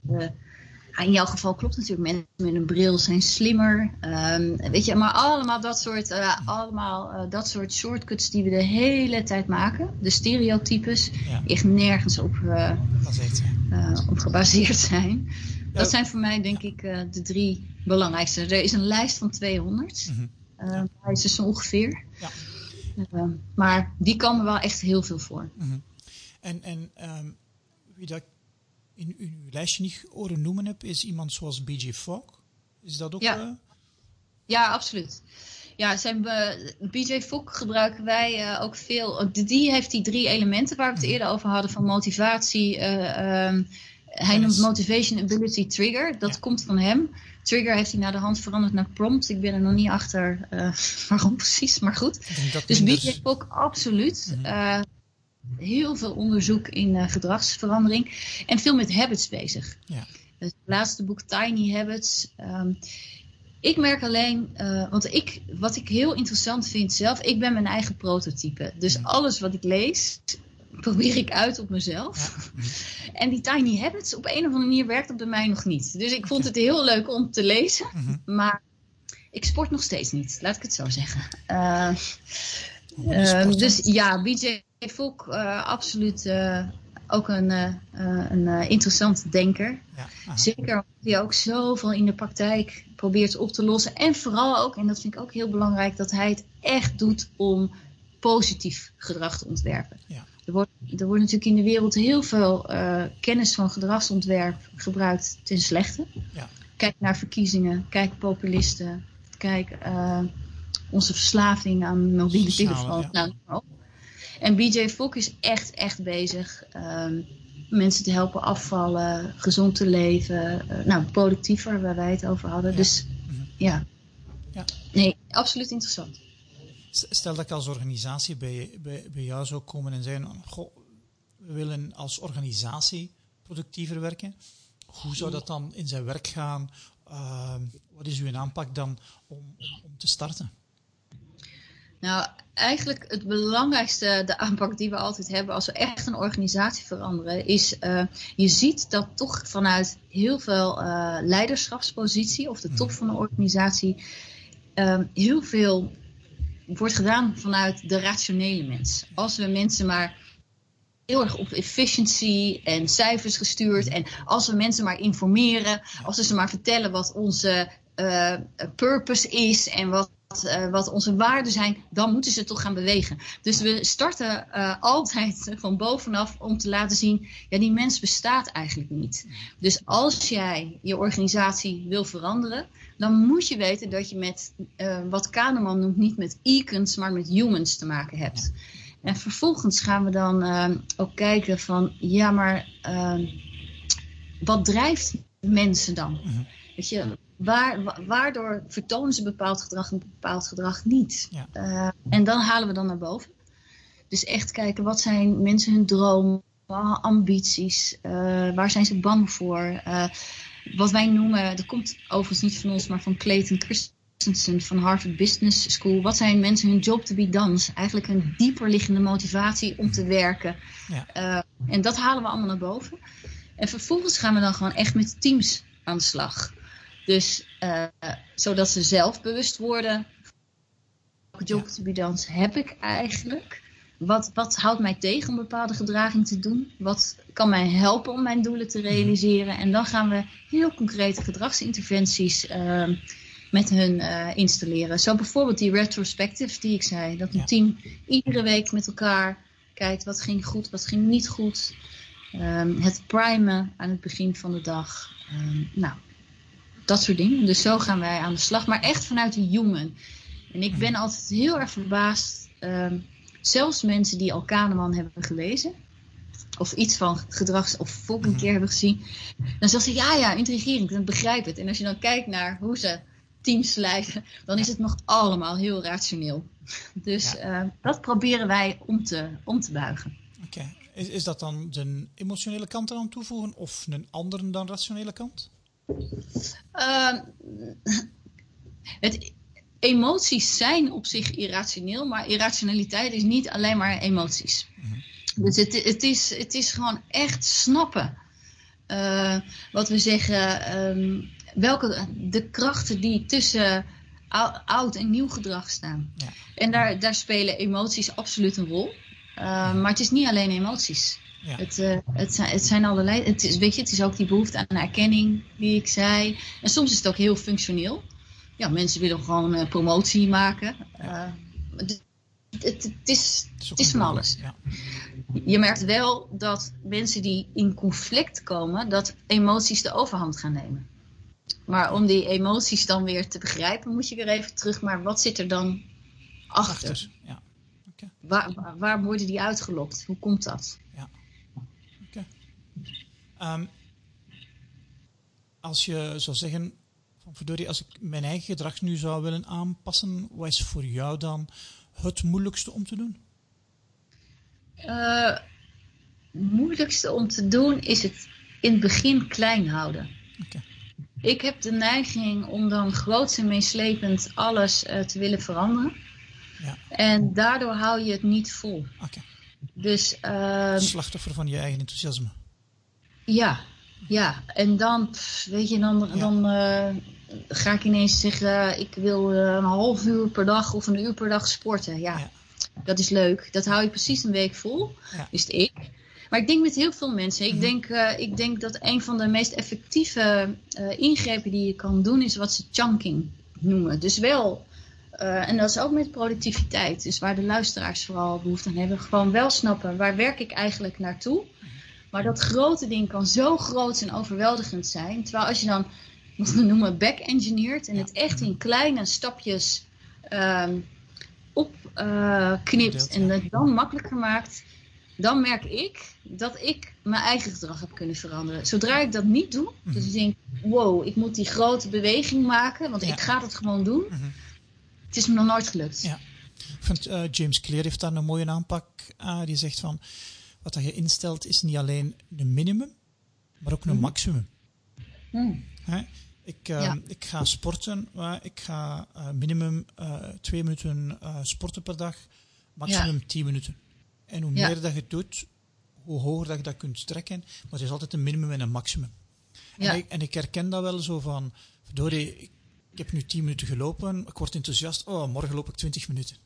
in jouw geval klopt natuurlijk, mensen met een bril zijn slimmer. Um, weet je, maar allemaal dat soort, allemaal, dat soort shortcuts die we de hele tijd maken. De stereotypes, ja. echt nergens op, op gebaseerd zijn. Dat zijn voor mij denk ik de drie belangrijkste. Er is een lijst van 200. Mm -hmm. uh, is dus ongeveer. Ja. Uh, maar die komen wel echt heel veel voor. Mm -hmm. En, en um, wie dat in uw lijstje niet horen noemen heb, is iemand zoals B.J. Fogg. Is dat ook... Ja, uh... ja absoluut. Ja, zijn BJ Fogg gebruiken wij ook veel. Die heeft die drie elementen waar we het mhm. eerder over hadden: van motivatie. Um, hij noemt motivation, ability, trigger. Dat komt van hem. Trigger heeft hij naar de hand veranderd naar prompt. Ik ben er nog niet achter uh, waarom precies, maar goed. Dus BJ dus... ook absoluut. Uh, heel veel onderzoek in uh, gedragsverandering. En veel met habits bezig. Ja. Het laatste boek Tiny Habits. Um, Ik merk alleen, uh, want ik, wat ik heel interessant vind zelf, ik ben mijn eigen prototype. Dus alles wat ik lees, probeer ik uit op mezelf. En die tiny habits, op een of andere manier werkt dat bij mij nog niet. Dus ik vond het heel leuk om te lezen, mhm. maar ik sport nog steeds niet, laat ik het zo zeggen. Uh, uh, dus ja, BJ Volk, uh, absoluut ook een, een interessant denker. Ja, Zeker omdat hij ook zoveel in de praktijk probeert op te lossen. En vooral ook, en dat vind ik ook heel belangrijk, dat hij het echt doet om positief gedrag te ontwerpen. Ja. Er, wordt, er wordt natuurlijk in de wereld heel veel uh, kennis van gedragsontwerp gebruikt ten slechte. Ja. Kijk naar verkiezingen, kijk populisten, kijk uh, onze verslaving aan mobiele telefoon. Ja. Nou, en BJ Fogg is echt, echt bezig um, mensen te helpen afvallen, gezond te leven. Uh, nou, productiever, waar wij het over hadden. Dus mhm. ja. ja. Nee, absoluut interessant. Stel dat ik als organisatie bij, bij, bij jou zou komen en zeggen: Goh, we willen als organisatie productiever werken. Hoe zou dat dan in zijn werk gaan? Uh, wat is uw aanpak dan om, om te starten? Nou, eigenlijk het belangrijkste, de aanpak die we altijd hebben als we echt een organisatie veranderen, is uh, je ziet dat toch vanuit heel veel uh, leiderschapspositie of de top mhm. van de organisatie uh, heel veel wordt gedaan vanuit de rationele mens. Als we mensen maar heel erg op efficiency en cijfers gestuurd en als we mensen maar informeren, als we ze maar vertellen wat onze purpose is en wat uh, wat onze waarden zijn, dan moeten ze toch gaan bewegen. Dus we starten uh, altijd van bovenaf om te laten zien, ja, die mens bestaat eigenlijk niet. Dus als jij je organisatie wil veranderen, dan moet je weten dat je met uh, wat Kahneman noemt niet met icons, maar met humans te maken hebt. En vervolgens gaan we dan ook kijken van, ja, maar wat drijft mensen dan? Mhm. Weet je, Waar, waardoor vertonen ze bepaald gedrag en bepaald gedrag niet? Uh, en dan halen we dan naar boven. Dus echt kijken, wat zijn mensen hun dromen, ambities? Uh, waar zijn ze bang voor? Uh, wat wij noemen, dat komt overigens niet van ons, maar van Clayton Christensen van Harvard Business School. Wat zijn mensen hun job to be done? Eigenlijk een dieper liggende motivatie om te werken. Ja. en dat halen we allemaal naar boven. En vervolgens gaan we dan gewoon echt met teams aan de slag. Dus uh, zodat ze zelf bewust worden. Welke jobcompetence heb ik eigenlijk? Wat, wat houdt mij tegen om bepaalde gedraging te doen? Wat kan mij helpen om mijn doelen te mhm. realiseren? En dan gaan we heel concrete gedragsinterventies uh, met hun uh, installeren. Zo bijvoorbeeld die retrospective die ik zei. Dat een team iedere week met elkaar kijkt wat ging goed, wat ging niet goed. Um, het primen aan het begin van de dag. Um, nou, dat soort dingen. Dus zo gaan wij aan de slag. Maar echt vanuit de human. En ik ben altijd heel erg verbaasd. Uh, zelfs mensen die al Kahneman hebben gelezen. Of iets van gedrags- of volk een mhm. keer hebben gezien. Dan zeggen ze, ja, ja, intrigerend. Dan begrijp het. En als je dan kijkt naar hoe ze teams leiden. Dan is het nog allemaal heel rationeel. Dus uh, dat proberen wij om te, om te buigen. Oké. Is, is dat dan de emotionele kant eraan toevoegen? Of een andere dan rationele kant? Uh, het, emoties zijn op zich irrationeel, maar irrationaliteit is niet alleen maar emoties. Mhm. Dus het, het, is, het is gewoon echt snappen. Uh, wat we zeggen, um, welke de krachten die tussen oud en nieuw gedrag staan. Ja. En daar, daar spelen emoties absoluut een rol. Uh, maar het is niet alleen emoties. Ja. Het, uh, het, zijn, het zijn allerlei. Het is, weet je, het is ook die behoefte aan erkenning, die ik zei. En soms is het ook heel functioneel. Ja, mensen willen gewoon uh, promotie maken. Uh, het, het, het, is, het is van alles. Ja. Je merkt wel dat mensen die in conflict komen, dat emoties de overhand gaan nemen. Maar om die emoties dan weer te begrijpen, moet je weer even terug. Maar wat zit er dan achter? achter ja. Okay. Waar, waar, waar worden die uitgelokt? Hoe komt dat? Um, als je zou zeggen, van verdorie, als ik mijn eigen gedrag nu zou willen aanpassen, wat is voor jou dan het moeilijkste om te doen? Uh, het moeilijkste om te doen is het in het begin klein houden. Okay. ik heb de neiging om dan groots en meeslepend alles uh, te willen veranderen. Ja. En daardoor hou je het niet vol. Dus, uh, Slachtoffer van je eigen enthousiasme. Ja, ja. En dan, weet je, dan, dan uh, ga ik ineens zeggen, ik wil uh, een half uur per dag of een uur per dag sporten. Ja, ja. dat is leuk. Dat hou je precies een week vol. Ja. Is het ik. Maar ik denk met heel veel mensen. Ik, mhm. denk, uh, ik denk dat een van de meest effectieve uh, ingrepen die je kan doen is wat ze chunking noemen. Dus wel, uh, en dat is ook met productiviteit. Dus waar de luisteraars vooral behoefte aan hebben. Gewoon wel snappen waar werk ik eigenlijk naartoe. Maar dat grote ding kan zo groot en overweldigend zijn. Terwijl als je dan, wat we noemen, back-engineert. En het echt in kleine stapjes um, opknipt. en het dan makkelijker maakt dan merk ik dat ik mijn eigen gedrag heb kunnen veranderen. Zodra ik dat niet doe, mhm. dus ik denk, wow, ik moet die grote beweging maken, want ik ga het gewoon doen. Mhm. Het is me nog nooit gelukt. Ja. Ik vind, uh, James Clear heeft daar een mooie aanpak. Uh, die zegt van, wat dat je instelt is niet alleen een minimum, maar ook een mhm. maximum. Ik, uh, ik ga sporten, ik ga uh, minimum uh, twee minuten sporten per dag, maximum ja. tien minuten. En hoe meer dat je doet, hoe hoger dat je dat kunt strekken. Maar er is altijd een minimum en een maximum. En, ik, en ik herken dat wel zo van, verdorie, ik, ik heb nu 10 minuten gelopen, ik word enthousiast, oh, morgen loop ik 20 minuten.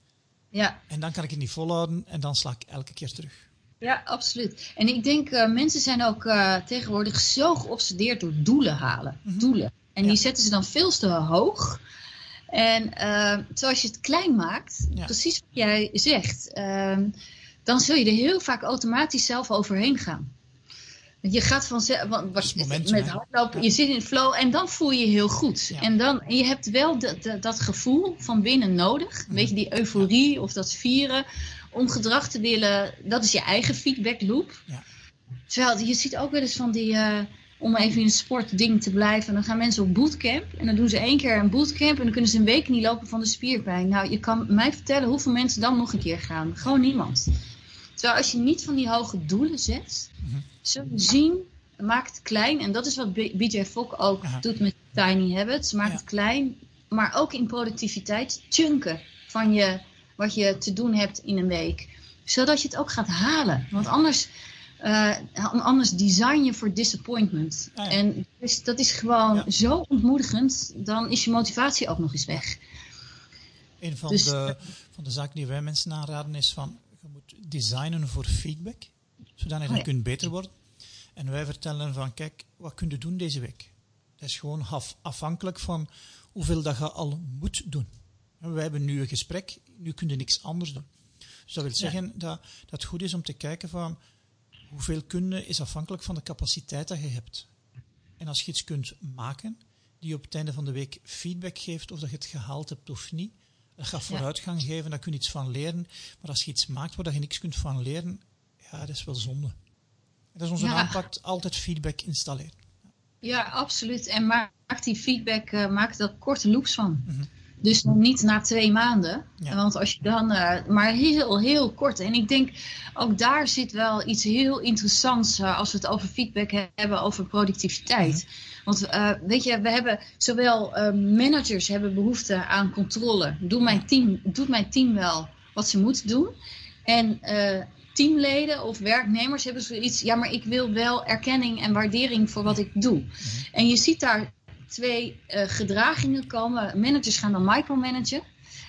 Ja. En dan kan ik het niet volhouden en dan sla ik elke keer terug. Ja, absoluut. En ik denk, uh, mensen zijn ook uh, tegenwoordig zo geobsedeerd door doelen halen. Mm -hmm. Doelen. En ja. die zetten ze dan veel te hoog. En uh, zoals je het klein maakt, ja. precies wat jij zegt. Ehm, dan zul je er heel vaak automatisch zelf overheen gaan. Je gaat van met hardlopen, je zit in de flow en dan voel je je heel goed. En dan, je hebt wel dat, dat gevoel van binnen nodig. Weet je, die euforie of dat vieren. Om gedrag te willen, dat is je eigen feedback loop. Ja. Terwijl je ziet ook wel eens van die, uh, om even in het sportding te blijven. Dan gaan mensen op bootcamp en dan doen ze één keer een bootcamp en dan kunnen ze een week niet lopen van de spierpijn. Nou, je kan mij vertellen hoeveel mensen dan nog een keer gaan. Gewoon niemand. Terwijl als je niet van die hoge doelen zet, mm zul je zien, maak het klein. En dat is wat BJ Fogg ook doet met Tiny Habits. Maak het klein, maar ook in productiviteit chunken van je, wat je te doen hebt in een week. Zodat je het ook gaat halen. Want anders, uh, anders design je voor disappointment. En dus, dat is gewoon zo ontmoedigend, dan is je motivatie ook nog eens weg. Een van, dus, de, van de zaken die wij mensen aanraden is van je moet designen voor feedback, zodat je dan oh kunt beter worden. En wij vertellen van, kijk, wat kun je doen deze week? Dat is gewoon af, afhankelijk van hoeveel dat je al moet doen. En wij hebben nu een gesprek, nu kun je niks anders doen. Dus dat wil zeggen dat, dat het goed is om te kijken van, hoeveel kunnen is afhankelijk van de capaciteit dat je hebt. En als je iets kunt maken, die op het einde van de week feedback geeft of dat je het gehaald hebt of niet, dat gaat vooruitgang ja. geven, daar kun je iets van leren. Maar als je iets maakt waar je niks kunt van leren, ja, dat is wel zonde. Dat is onze ja. aanpak, altijd feedback installeren. Ja, absoluut. En maak die feedback, uh, maak er korte loops van. Mm -hmm. Dus niet na twee maanden. Ja. Want als je dan, uh, maar heel, heel kort. En ik denk, ook daar zit wel iets heel interessants uh, als we het over feedback hebben, over productiviteit. -hmm. Want uh, weet je, we hebben zowel managers hebben behoefte aan controle. Doet mijn team, doet mijn team wel wat ze moeten doen? En teamleden of werknemers hebben zoiets, ja, maar ik wil wel erkenning en waardering voor wat ik doe. -hmm. En je ziet daar twee uh, gedragingen komen. Managers gaan dan micromanagen.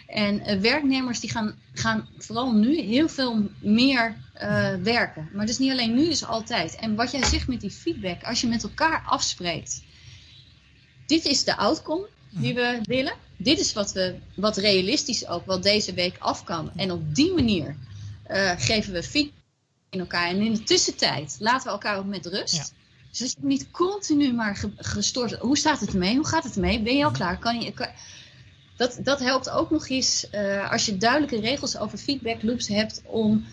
En uh, werknemers die gaan, gaan vooral nu heel veel meer uh, werken. Maar dus niet alleen nu, dus altijd. En wat jij zegt met die feedback, als je met elkaar afspreekt. Dit is de outcome die we willen. Dit is wat, we, wat realistisch ook wat deze week af kan. En op die manier geven we feedback in elkaar. En in de tussentijd laten we elkaar ook met rust. Ja. Dus je niet continu maar gestoord. Hoe staat het ermee? Hoe gaat het ermee? Ben je al klaar? Kan je, kan... Dat, dat helpt ook nog eens uh, als je duidelijke regels over feedback loops hebt om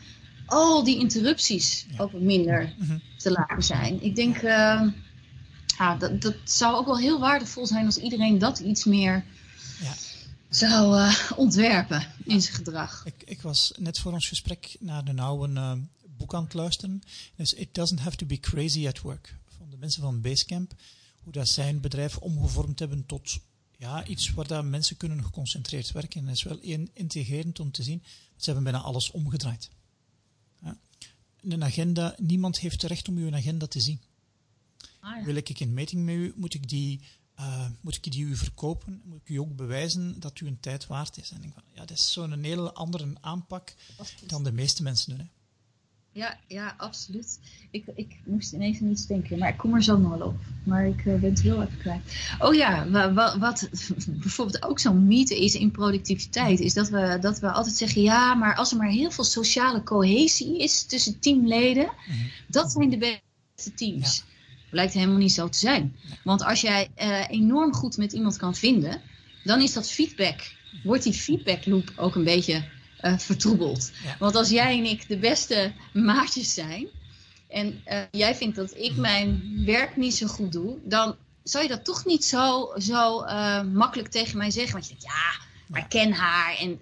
al die interrupties ja. ook wat minder mm -hmm. te laten zijn. Ik denk, uh, ah, dat, dat zou ook wel heel waardevol zijn als iedereen dat iets meer ja. zou uh, ontwerpen in zijn gedrag. Ik, ik, was net voor ons gesprek naar de oude boek aan het luisteren. Dus It Doesn't Have to Be Crazy at Work mensen van Basecamp, hoe dat zijn bedrijf omgevormd hebben tot ja, iets waar dat mensen kunnen geconcentreerd werken. En dat is wel integrerend om te zien. Ze hebben bijna alles omgedraaid. Ja. Een agenda, niemand heeft het recht om uw agenda te zien. Ah, Wil ik een meeting met u, moet ik die uh, moet ik die u verkopen? Moet ik u ook bewijzen dat u een tijd waard is? En ik van, ja, dat is zo'n hele andere aanpak dan de meeste mensen doen. Hè. Ja, ja, absoluut. Ik, ik moest ineens aan iets denken, maar ik kom er zo nog wel op. Maar ik uh, ben het heel even kwijt. Oh ja, wat, wat bijvoorbeeld ook zo'n mythe is in productiviteit, is dat we, dat we altijd zeggen, ja, maar als er maar heel veel sociale cohesie is tussen teamleden, mhm. dat zijn de beste teams. Blijkt helemaal niet zo te zijn. Want als jij uh, enorm goed met iemand kan vinden, dan is dat feedback, wordt die feedback loop ook een beetje uh, vertroebeld. Want als jij en ik de beste maatjes zijn, en uh, jij vindt dat ik mijn werk niet zo goed doe, dan zou je dat toch niet zo, zo makkelijk tegen mij zeggen. Want je denkt, ja, maar ik ken haar. En,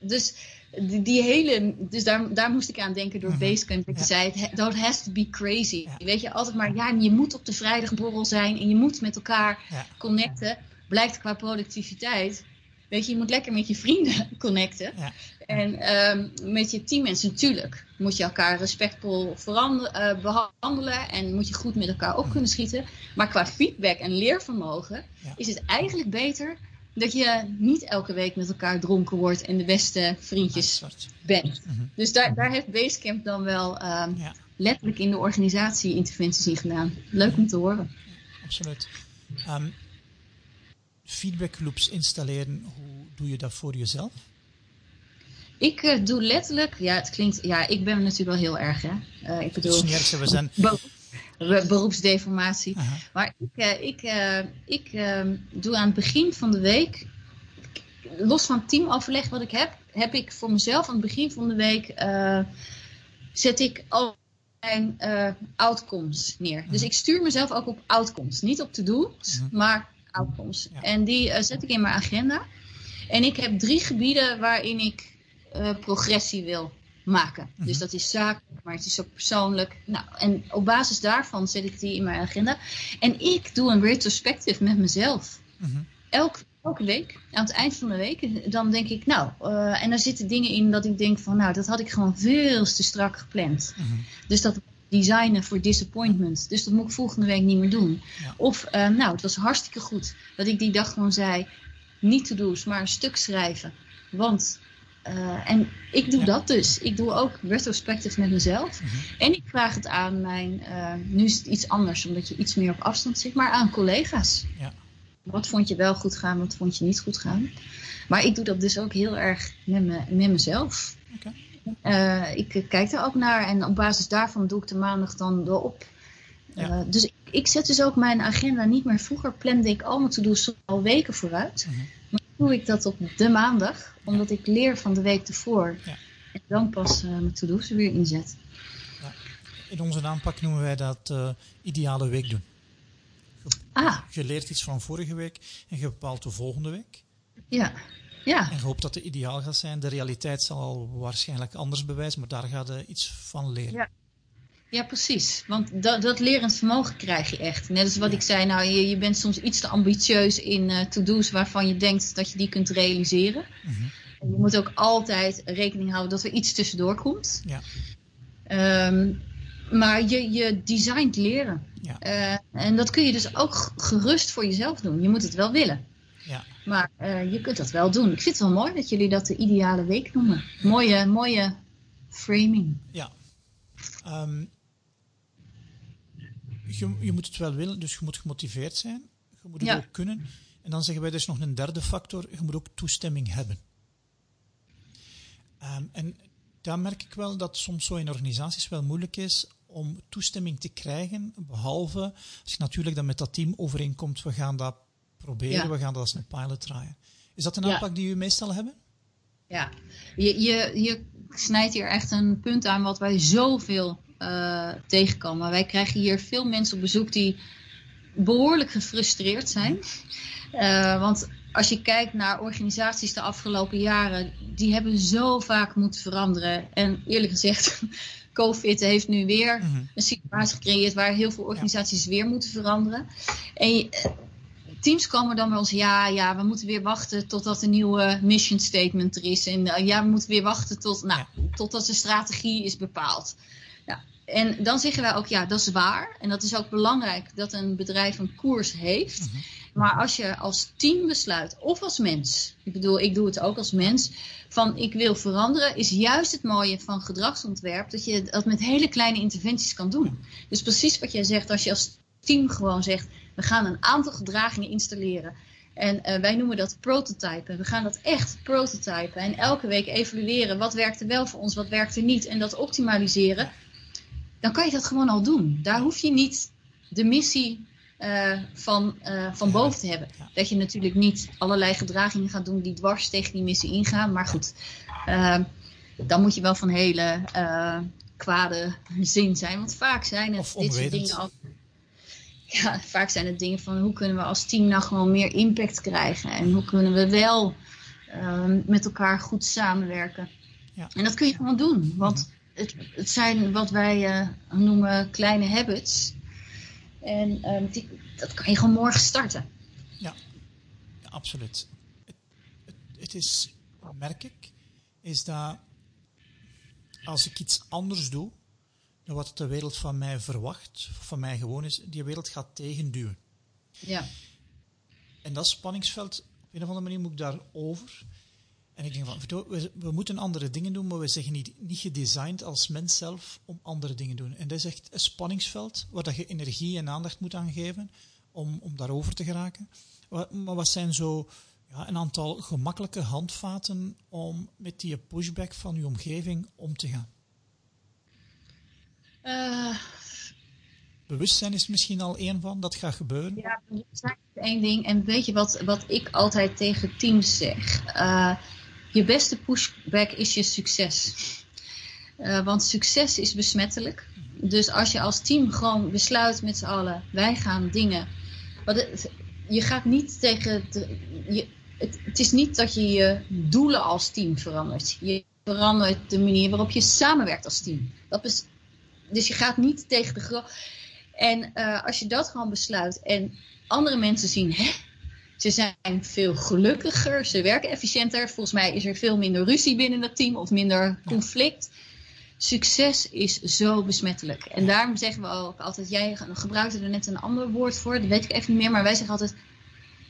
dus die, die, hele, dus daar, daar moest ik aan denken door mm Basecamp. Dat je zei, it has to be crazy. Weet je, altijd maar, ja, je moet op de vrijdagborrel zijn en je moet met elkaar connecten. Blijkt qua productiviteit. Weet je, je moet lekker met je vrienden connecten. En um, met je teammensen natuurlijk. Moet je elkaar respectvol uh, behandelen en moet je goed met elkaar op kunnen schieten. Maar qua feedback en leervermogen is het eigenlijk beter dat je niet elke week met elkaar dronken wordt en de beste vriendjes bent. Mhm. Dus daar, daar heeft Basecamp dan wel um, letterlijk in de organisatie interventies in gedaan. Leuk om te horen. Absoluut. Um, feedback loops installeren, hoe doe je dat voor jezelf? Ik uh, doe letterlijk, ja, het klinkt, ja, ik ben natuurlijk wel heel erg, hè. Uh, ik bedoel, het is niet we zijn beroepsdeformatie. Maar ik, uh, ik, ik uh, doe aan het begin van de week, los van teamoverleg wat ik heb, heb ik voor mezelf aan het begin van de week, eh, zet ik al mijn outcomes neer. Dus ik stuur mezelf ook op outcomes. Niet op to-do's, mhm. En die zet ik in mijn agenda. En ik heb drie gebieden waarin ik progressie wil maken. Dus mhm. dat is zakelijk, maar het is ook persoonlijk. Nou, en op basis daarvan zet ik die in mijn agenda. En ik doe een retrospective met mezelf. Mhm. Elke, elke week, aan het eind van de week, dan denk ik, nou, uh, en daar zitten dingen in dat ik denk van, nou, dat had ik gewoon veel te strak gepland. Mhm. Dus dat designen voor disappointment. Dus dat moet ik volgende week niet meer doen. Of, uh, nou, het was hartstikke goed dat ik die dag gewoon zei, niet to do's, maar een stuk schrijven. Want uh, en ik doe dat dus. Ik doe ook retrospective met mezelf. Mhm. En ik vraag het aan mijn, uh, nu is het iets anders omdat je iets meer op afstand zit, maar aan collega's. Ja. Wat vond je wel goed gaan, wat vond je niet goed gaan? Maar ik doe dat dus ook heel erg met, me, met mezelf. Okay. Uh, ik kijk er ook naar en op basis daarvan doe ik de maandag dan erop. Ja. dus ik, ik, zet dus ook mijn agenda niet meer. Vroeger plande ik allemaal te doen al weken vooruit. Mhm doe ik dat op de maandag, omdat ik leer van de week ervoor. Ja. En dan pas uh, mijn to-do's weer inzet. Ja. In onze aanpak noemen wij dat ideale week doen. Je, ah. je leert iets van vorige week en je bepaalt de volgende week. Ja. Ja. En je hoopt dat het ideaal gaat zijn. De realiteit zal waarschijnlijk anders bewijzen, maar daar gaat je iets van leren. Ja. Ja, precies. Want dat, dat lerend vermogen krijg je echt. Net als wat ik zei, nou, je, je bent soms iets te ambitieus in uh, to-do's waarvan je denkt dat je die kunt realiseren. Mhm. en je moet ook altijd rekening houden dat er iets tussendoor komt. Ja. Um, maar je, je designt leren. Ja. Uh, en dat kun je dus ook gerust voor jezelf doen. Je moet het wel willen. Ja. Maar uh, je kunt dat wel doen. Ik vind het wel mooi dat jullie dat de ideale week noemen. Mooie, mooie framing. Ja. Um, je, je moet het wel willen, dus je moet gemotiveerd zijn. Je moet het ook kunnen. En dan zeggen wij dus nog een derde factor, je moet ook toestemming hebben. Um, en daar merk ik wel dat soms zo in organisaties wel moeilijk is om toestemming te krijgen, behalve als je natuurlijk dan met dat team overeenkomt, we gaan dat proberen, we gaan dat als een pilot draaien. Is dat een aanpak die u meestal hebben? Ja, je, je, je snijdt hier echt een punt aan wat wij zoveel uh, tegenkomen. Wij krijgen hier veel mensen op bezoek die behoorlijk gefrustreerd zijn. Uh, want als je kijkt naar organisaties de afgelopen jaren, die hebben zo vaak moeten veranderen. En eerlijk gezegd, COVID heeft nu weer mhm. een situatie gecreëerd waar heel veel organisaties weer moeten veranderen. En teams komen dan bij ons, ja, ja, we moeten weer wachten totdat een nieuwe mission statement er is. En uh, ja, we moeten weer wachten tot, nou, totdat de strategie is bepaald. Ja, en dan zeggen wij ook, ja, dat is waar. En dat is ook belangrijk dat een bedrijf een koers heeft. Mhm. Maar als je als team besluit, of als mens, ik bedoel, ik doe het ook als mens, van ik wil veranderen, is juist het mooie van gedragsontwerp dat je dat met hele kleine interventies kan doen. Dus precies wat jij zegt, als je als team gewoon zegt, we gaan een aantal gedragingen installeren. En uh, wij noemen dat prototypen. We gaan dat echt prototypen. En elke week evalueren. Wat werkte wel voor ons, wat werkte niet. En dat optimaliseren. Dan kan je dat gewoon al doen. Daar hoef je niet de missie uh, van, uh, van boven te hebben. Dat je natuurlijk niet allerlei gedragingen gaat doen die dwars tegen die missie ingaan. Maar goed, dan moet je wel van hele kwade zin zijn. Want vaak zijn het dit soort dingen al ja, vaak zijn het dingen van hoe kunnen we als team nou gewoon meer impact krijgen. En hoe kunnen we wel ehm, met elkaar goed samenwerken. Ja. En dat kun je gewoon doen. Want het, het zijn wat wij uh, noemen kleine habits. En ehm, die, dat kan je gewoon morgen starten. Ja, ja absoluut. Het, het, het is, merk ik, is dat als ik iets anders doe, wat de wereld van mij verwacht, van mij gewoon is, die wereld gaat tegenduwen. Ja. En dat spanningsveld, op een of andere manier moet ik daar over. En ik denk van, we, we, moeten andere dingen doen, maar we zeggen niet, niet gedesigned als mens zelf om andere dingen te doen. En dat is echt een spanningsveld waar dat je energie en aandacht moet aan geven om, om daarover te geraken. Maar wat zijn zo ja, een aantal gemakkelijke handvaten om met die pushback van je omgeving om te gaan? Uh, bewustzijn is misschien al één van, dat gaat gebeuren. Ja, bewustzijn is één ding. En weet je wat, wat ik altijd tegen teams zeg? Uh, je beste pushback is je succes. Uh, want succes is besmettelijk. Dus als je als team gewoon besluit met z'n allen, wij gaan dingen. Het, je gaat niet tegen. De, je, het, het, is niet dat je je doelen als team verandert. Je verandert de manier waarop je samenwerkt als team. Dat is dus je gaat niet tegen de groep. En uh, als je dat gewoon besluit en andere mensen zien, hè, ze zijn veel gelukkiger, ze werken efficiënter. Volgens mij is er veel minder ruzie binnen het team of minder conflict. Succes is zo besmettelijk. En daarom zeggen we ook altijd, jij gebruikte er net een ander woord voor, dat weet ik even niet meer, maar wij zeggen altijd,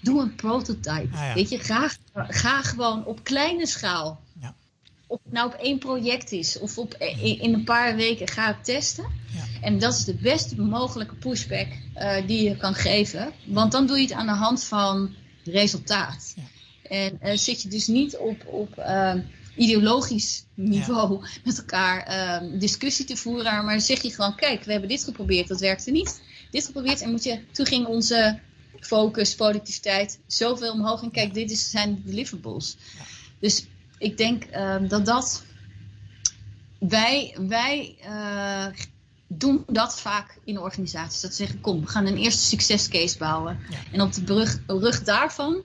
doe een prototype. Ah, weet je, ga, ga gewoon op kleine schaal of het nou op één project is of op, e- in een paar weken ga ik testen. Ja. En dat is de best mogelijke pushback uh, die je kan geven. Want dan doe je het aan de hand van resultaat. Ja. En uh, zit je dus niet op, op uh, ideologisch niveau met elkaar ehm, discussie te voeren. Maar zeg je gewoon, kijk, we hebben dit geprobeerd, dat werkte niet. Dit geprobeerd en moet je, toen ging onze focus, productiviteit zoveel omhoog. En kijk, dit is, zijn de deliverables. Dus ik denk uh, dat dat. Wij, wij uh, doen dat vaak in organisaties. Dat ze zeggen: kom, we gaan een eerste succescase bouwen. En op de brug, rug daarvan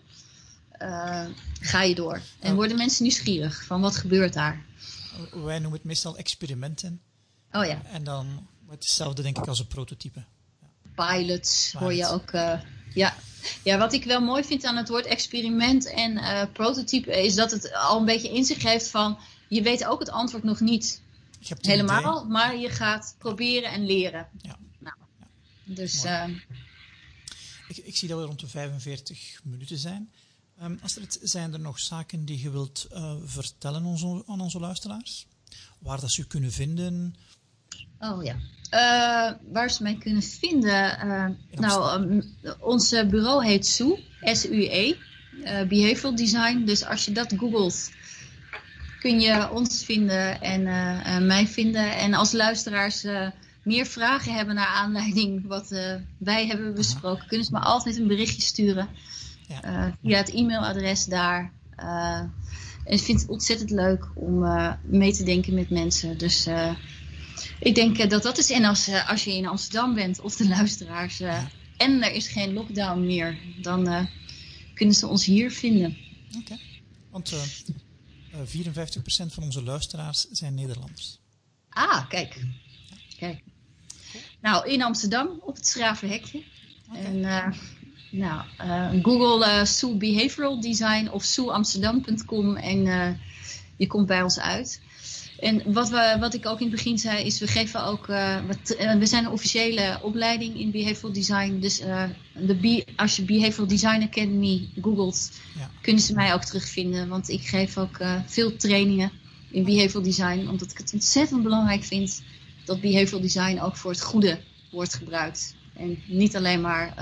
uh, ga je door. En worden mensen nieuwsgierig van wat gebeurt daar. Wij noemen het meestal experimenten. Oh ja. En dan hetzelfde, denk ik, als een prototype. Pilots hoor je ook. Ja, ja, wat ik wel mooi vind aan het woord experiment en uh, prototype is dat het al een beetje in zich heeft van je weet ook het antwoord nog niet helemaal, maar je gaat proberen en leren. Ja. Nou, Dus. Uh, ik, ik, zie dat we rond de 45 minuten zijn. Um, Astrid, zijn er nog zaken die je wilt uh, vertellen onze, aan onze luisteraars? Waar dat ze kunnen vinden? Oh ja. Uh, waar ze mij kunnen vinden. Uh, nou, um, ons bureau heet SUE, S-U-E, uh, Behavioral Design. Dus als je dat googelt, kun je ons vinden en mij vinden. En als luisteraars meer vragen hebben naar aanleiding wat wij hebben besproken, kunnen ze me altijd een berichtje sturen. Ja. via het e-mailadres daar. en ik vind het ontzettend leuk om mee te denken met mensen. Dus ik denk eh, dat dat is. En als, eh, als je in Amsterdam bent of de luisteraars uh, en er is geen lockdown meer, dan uh, kunnen ze ons hier vinden. Oké, okay. want 54% van onze luisteraars zijn Nederlanders. Ah, kijk. kijk. Nou, in Amsterdam op het Schravenhekje. Okay. En nou, Google Sue Behavioral Design of sueamsterdam.com en je komt bij ons uit. En wat, we, wat ik ook in het begin zei, is we geven ook. wat, we zijn een officiële opleiding in Behavioral Design. Dus de als je Behavioral Design Academy googelt, ja. kunnen ze mij ook terugvinden. Want ik geef ook veel trainingen in behavioral design, omdat ik het ontzettend belangrijk vind dat behavioral design ook voor het goede wordt gebruikt. En niet alleen maar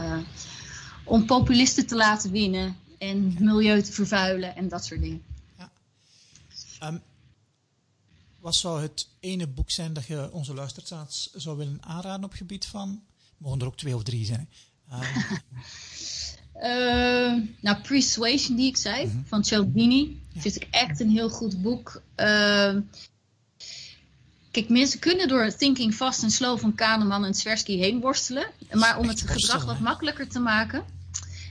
om populisten te laten winnen en milieu te vervuilen en dat soort dingen. Ja. Um, wat zou het ene boek zijn dat je onze luisteraars zou willen aanraden op gebied van? Mogen er ook twee of drie zijn. Uh, nou, Persuasion, die ik zei, -hmm. van Cialdini. Ja. Vind ik echt een heel goed boek. Uh, Kijk, mensen kunnen door Thinking Fast and Slow van Kahneman en Tversky heen worstelen. Maar om het gedrag wat makkelijker te maken,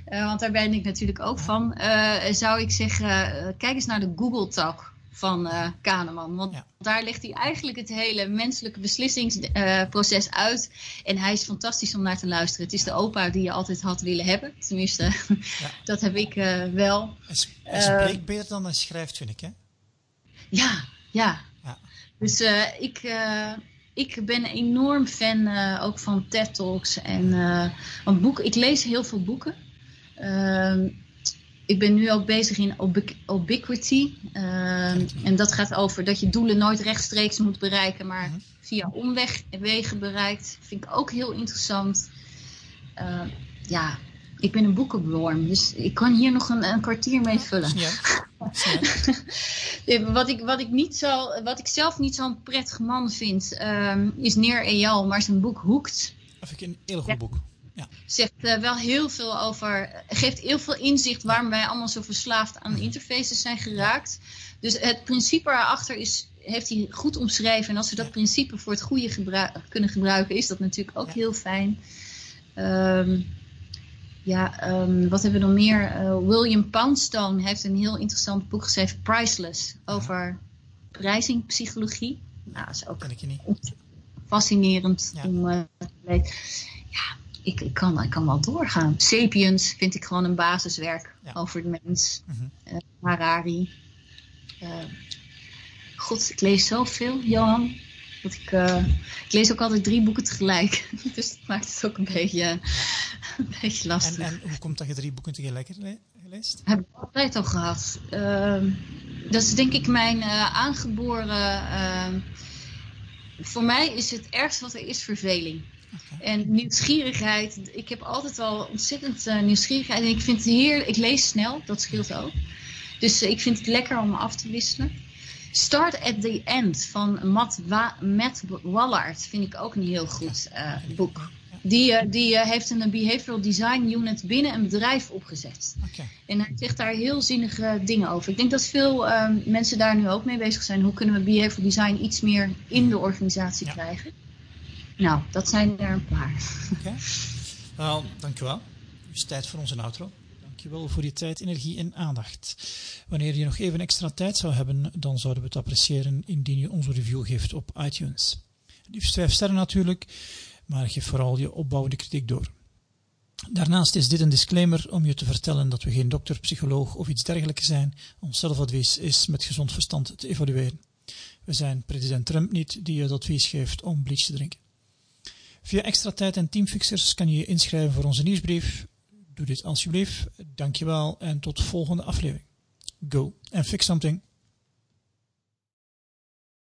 uh, want daar ben ik natuurlijk ook van, uh, zou ik zeggen, uh, kijk eens naar de Google Talk van Kahneman. Want ja. daar legt hij eigenlijk het hele menselijke beslissingsproces uit. En hij is fantastisch om naar te luisteren. Het is de opa die je altijd had willen hebben. Tenminste, ja. dat heb ik wel. Hij spreekt beter dan hij schrijft, vind ik, hè? Ja, ja. Dus uh, ik, uh, ik ben enorm fan uh, ook van TED Talks. En, want boeken, ik lees heel veel boeken. Ehm, ik ben nu ook bezig in Ubiquity. Ehm, en dat gaat over dat je doelen nooit rechtstreeks moet bereiken, maar mhm. via omwegen bereikt. Vind ik ook heel interessant. ja, ik ben een boekenworm, dus ik kan hier nog een, een kwartier mee vullen. Ja. wat, ik, wat, ik niet zo, wat ik zelf niet zo'n prettig man vind, um, is Neer Eyal, maar zijn boek Hoekt. Dat vind ik een heel goed boek. Ja. Zegt uh, wel heel veel over, geeft heel veel inzicht waarom wij allemaal zo verslaafd aan interfaces zijn geraakt. Dus het principe erachter is, heeft hij goed omschreven. En als we dat principe voor het goede gebru kunnen gebruiken, is dat natuurlijk ook heel fijn. Um, ja, um, wat hebben we nog meer? Uh, William Poundstone heeft een heel interessant boek geschreven, Priceless, over prijzingpsychologie. Nou, dat is ook fascinerend om uh, te weten. Ja, ik, ik, kan, ik kan wel doorgaan. Sapiens vind ik gewoon een basiswerk ja. over de mens. Mm -hmm. uh, Harari. God, ik lees zoveel, Johan. Dat ik, ik lees ook altijd drie boeken tegelijk. dus dat maakt het ook een beetje een beetje lastig. En, en, hoe komt dat je drie boeken tegelijk geleest? Heb ik altijd al gehad. Uh, dat is denk ik mijn aangeboren... Uh, voor mij is het ergste wat er is verveling. Okay. En nieuwsgierigheid. Ik heb altijd al ontzettend uh, nieuwsgierigheid. En ik vind het heerlijk. Ik lees snel, dat scheelt ook. Dus ik vind het lekker om af te wisselen. Start at the End van Matt, Wa Matt Wallard vind ik ook een heel goed boek. Die, die heeft een behavioral design unit binnen een bedrijf opgezet. Okay. En hij zegt daar heel zinnige dingen over. Ik denk dat veel uh, mensen daar nu ook mee bezig zijn. Hoe kunnen we behavioral design iets meer in de organisatie ja. krijgen? Nou, dat zijn er een paar. Oké. Okay. Dankjewel. Het is tijd voor onze outro. Dankjewel voor je tijd, energie en aandacht. Wanneer je nog even extra tijd zou hebben, dan zouden we het appreciëren indien je onze review geeft op iTunes. Liefst vijf sterren natuurlijk maar geef vooral je opbouwende kritiek door. Daarnaast is dit een disclaimer om je te vertellen dat we geen dokter, psycholoog of iets dergelijks zijn. Ons zelfadvies is met gezond verstand te evalueren. We zijn president Trump niet die je het advies geeft om bleach te drinken. Via extra tijd en teamfixers kan je je inschrijven voor onze nieuwsbrief. Doe dit alsjeblieft. Dankjewel en tot volgende aflevering. Go and fix something.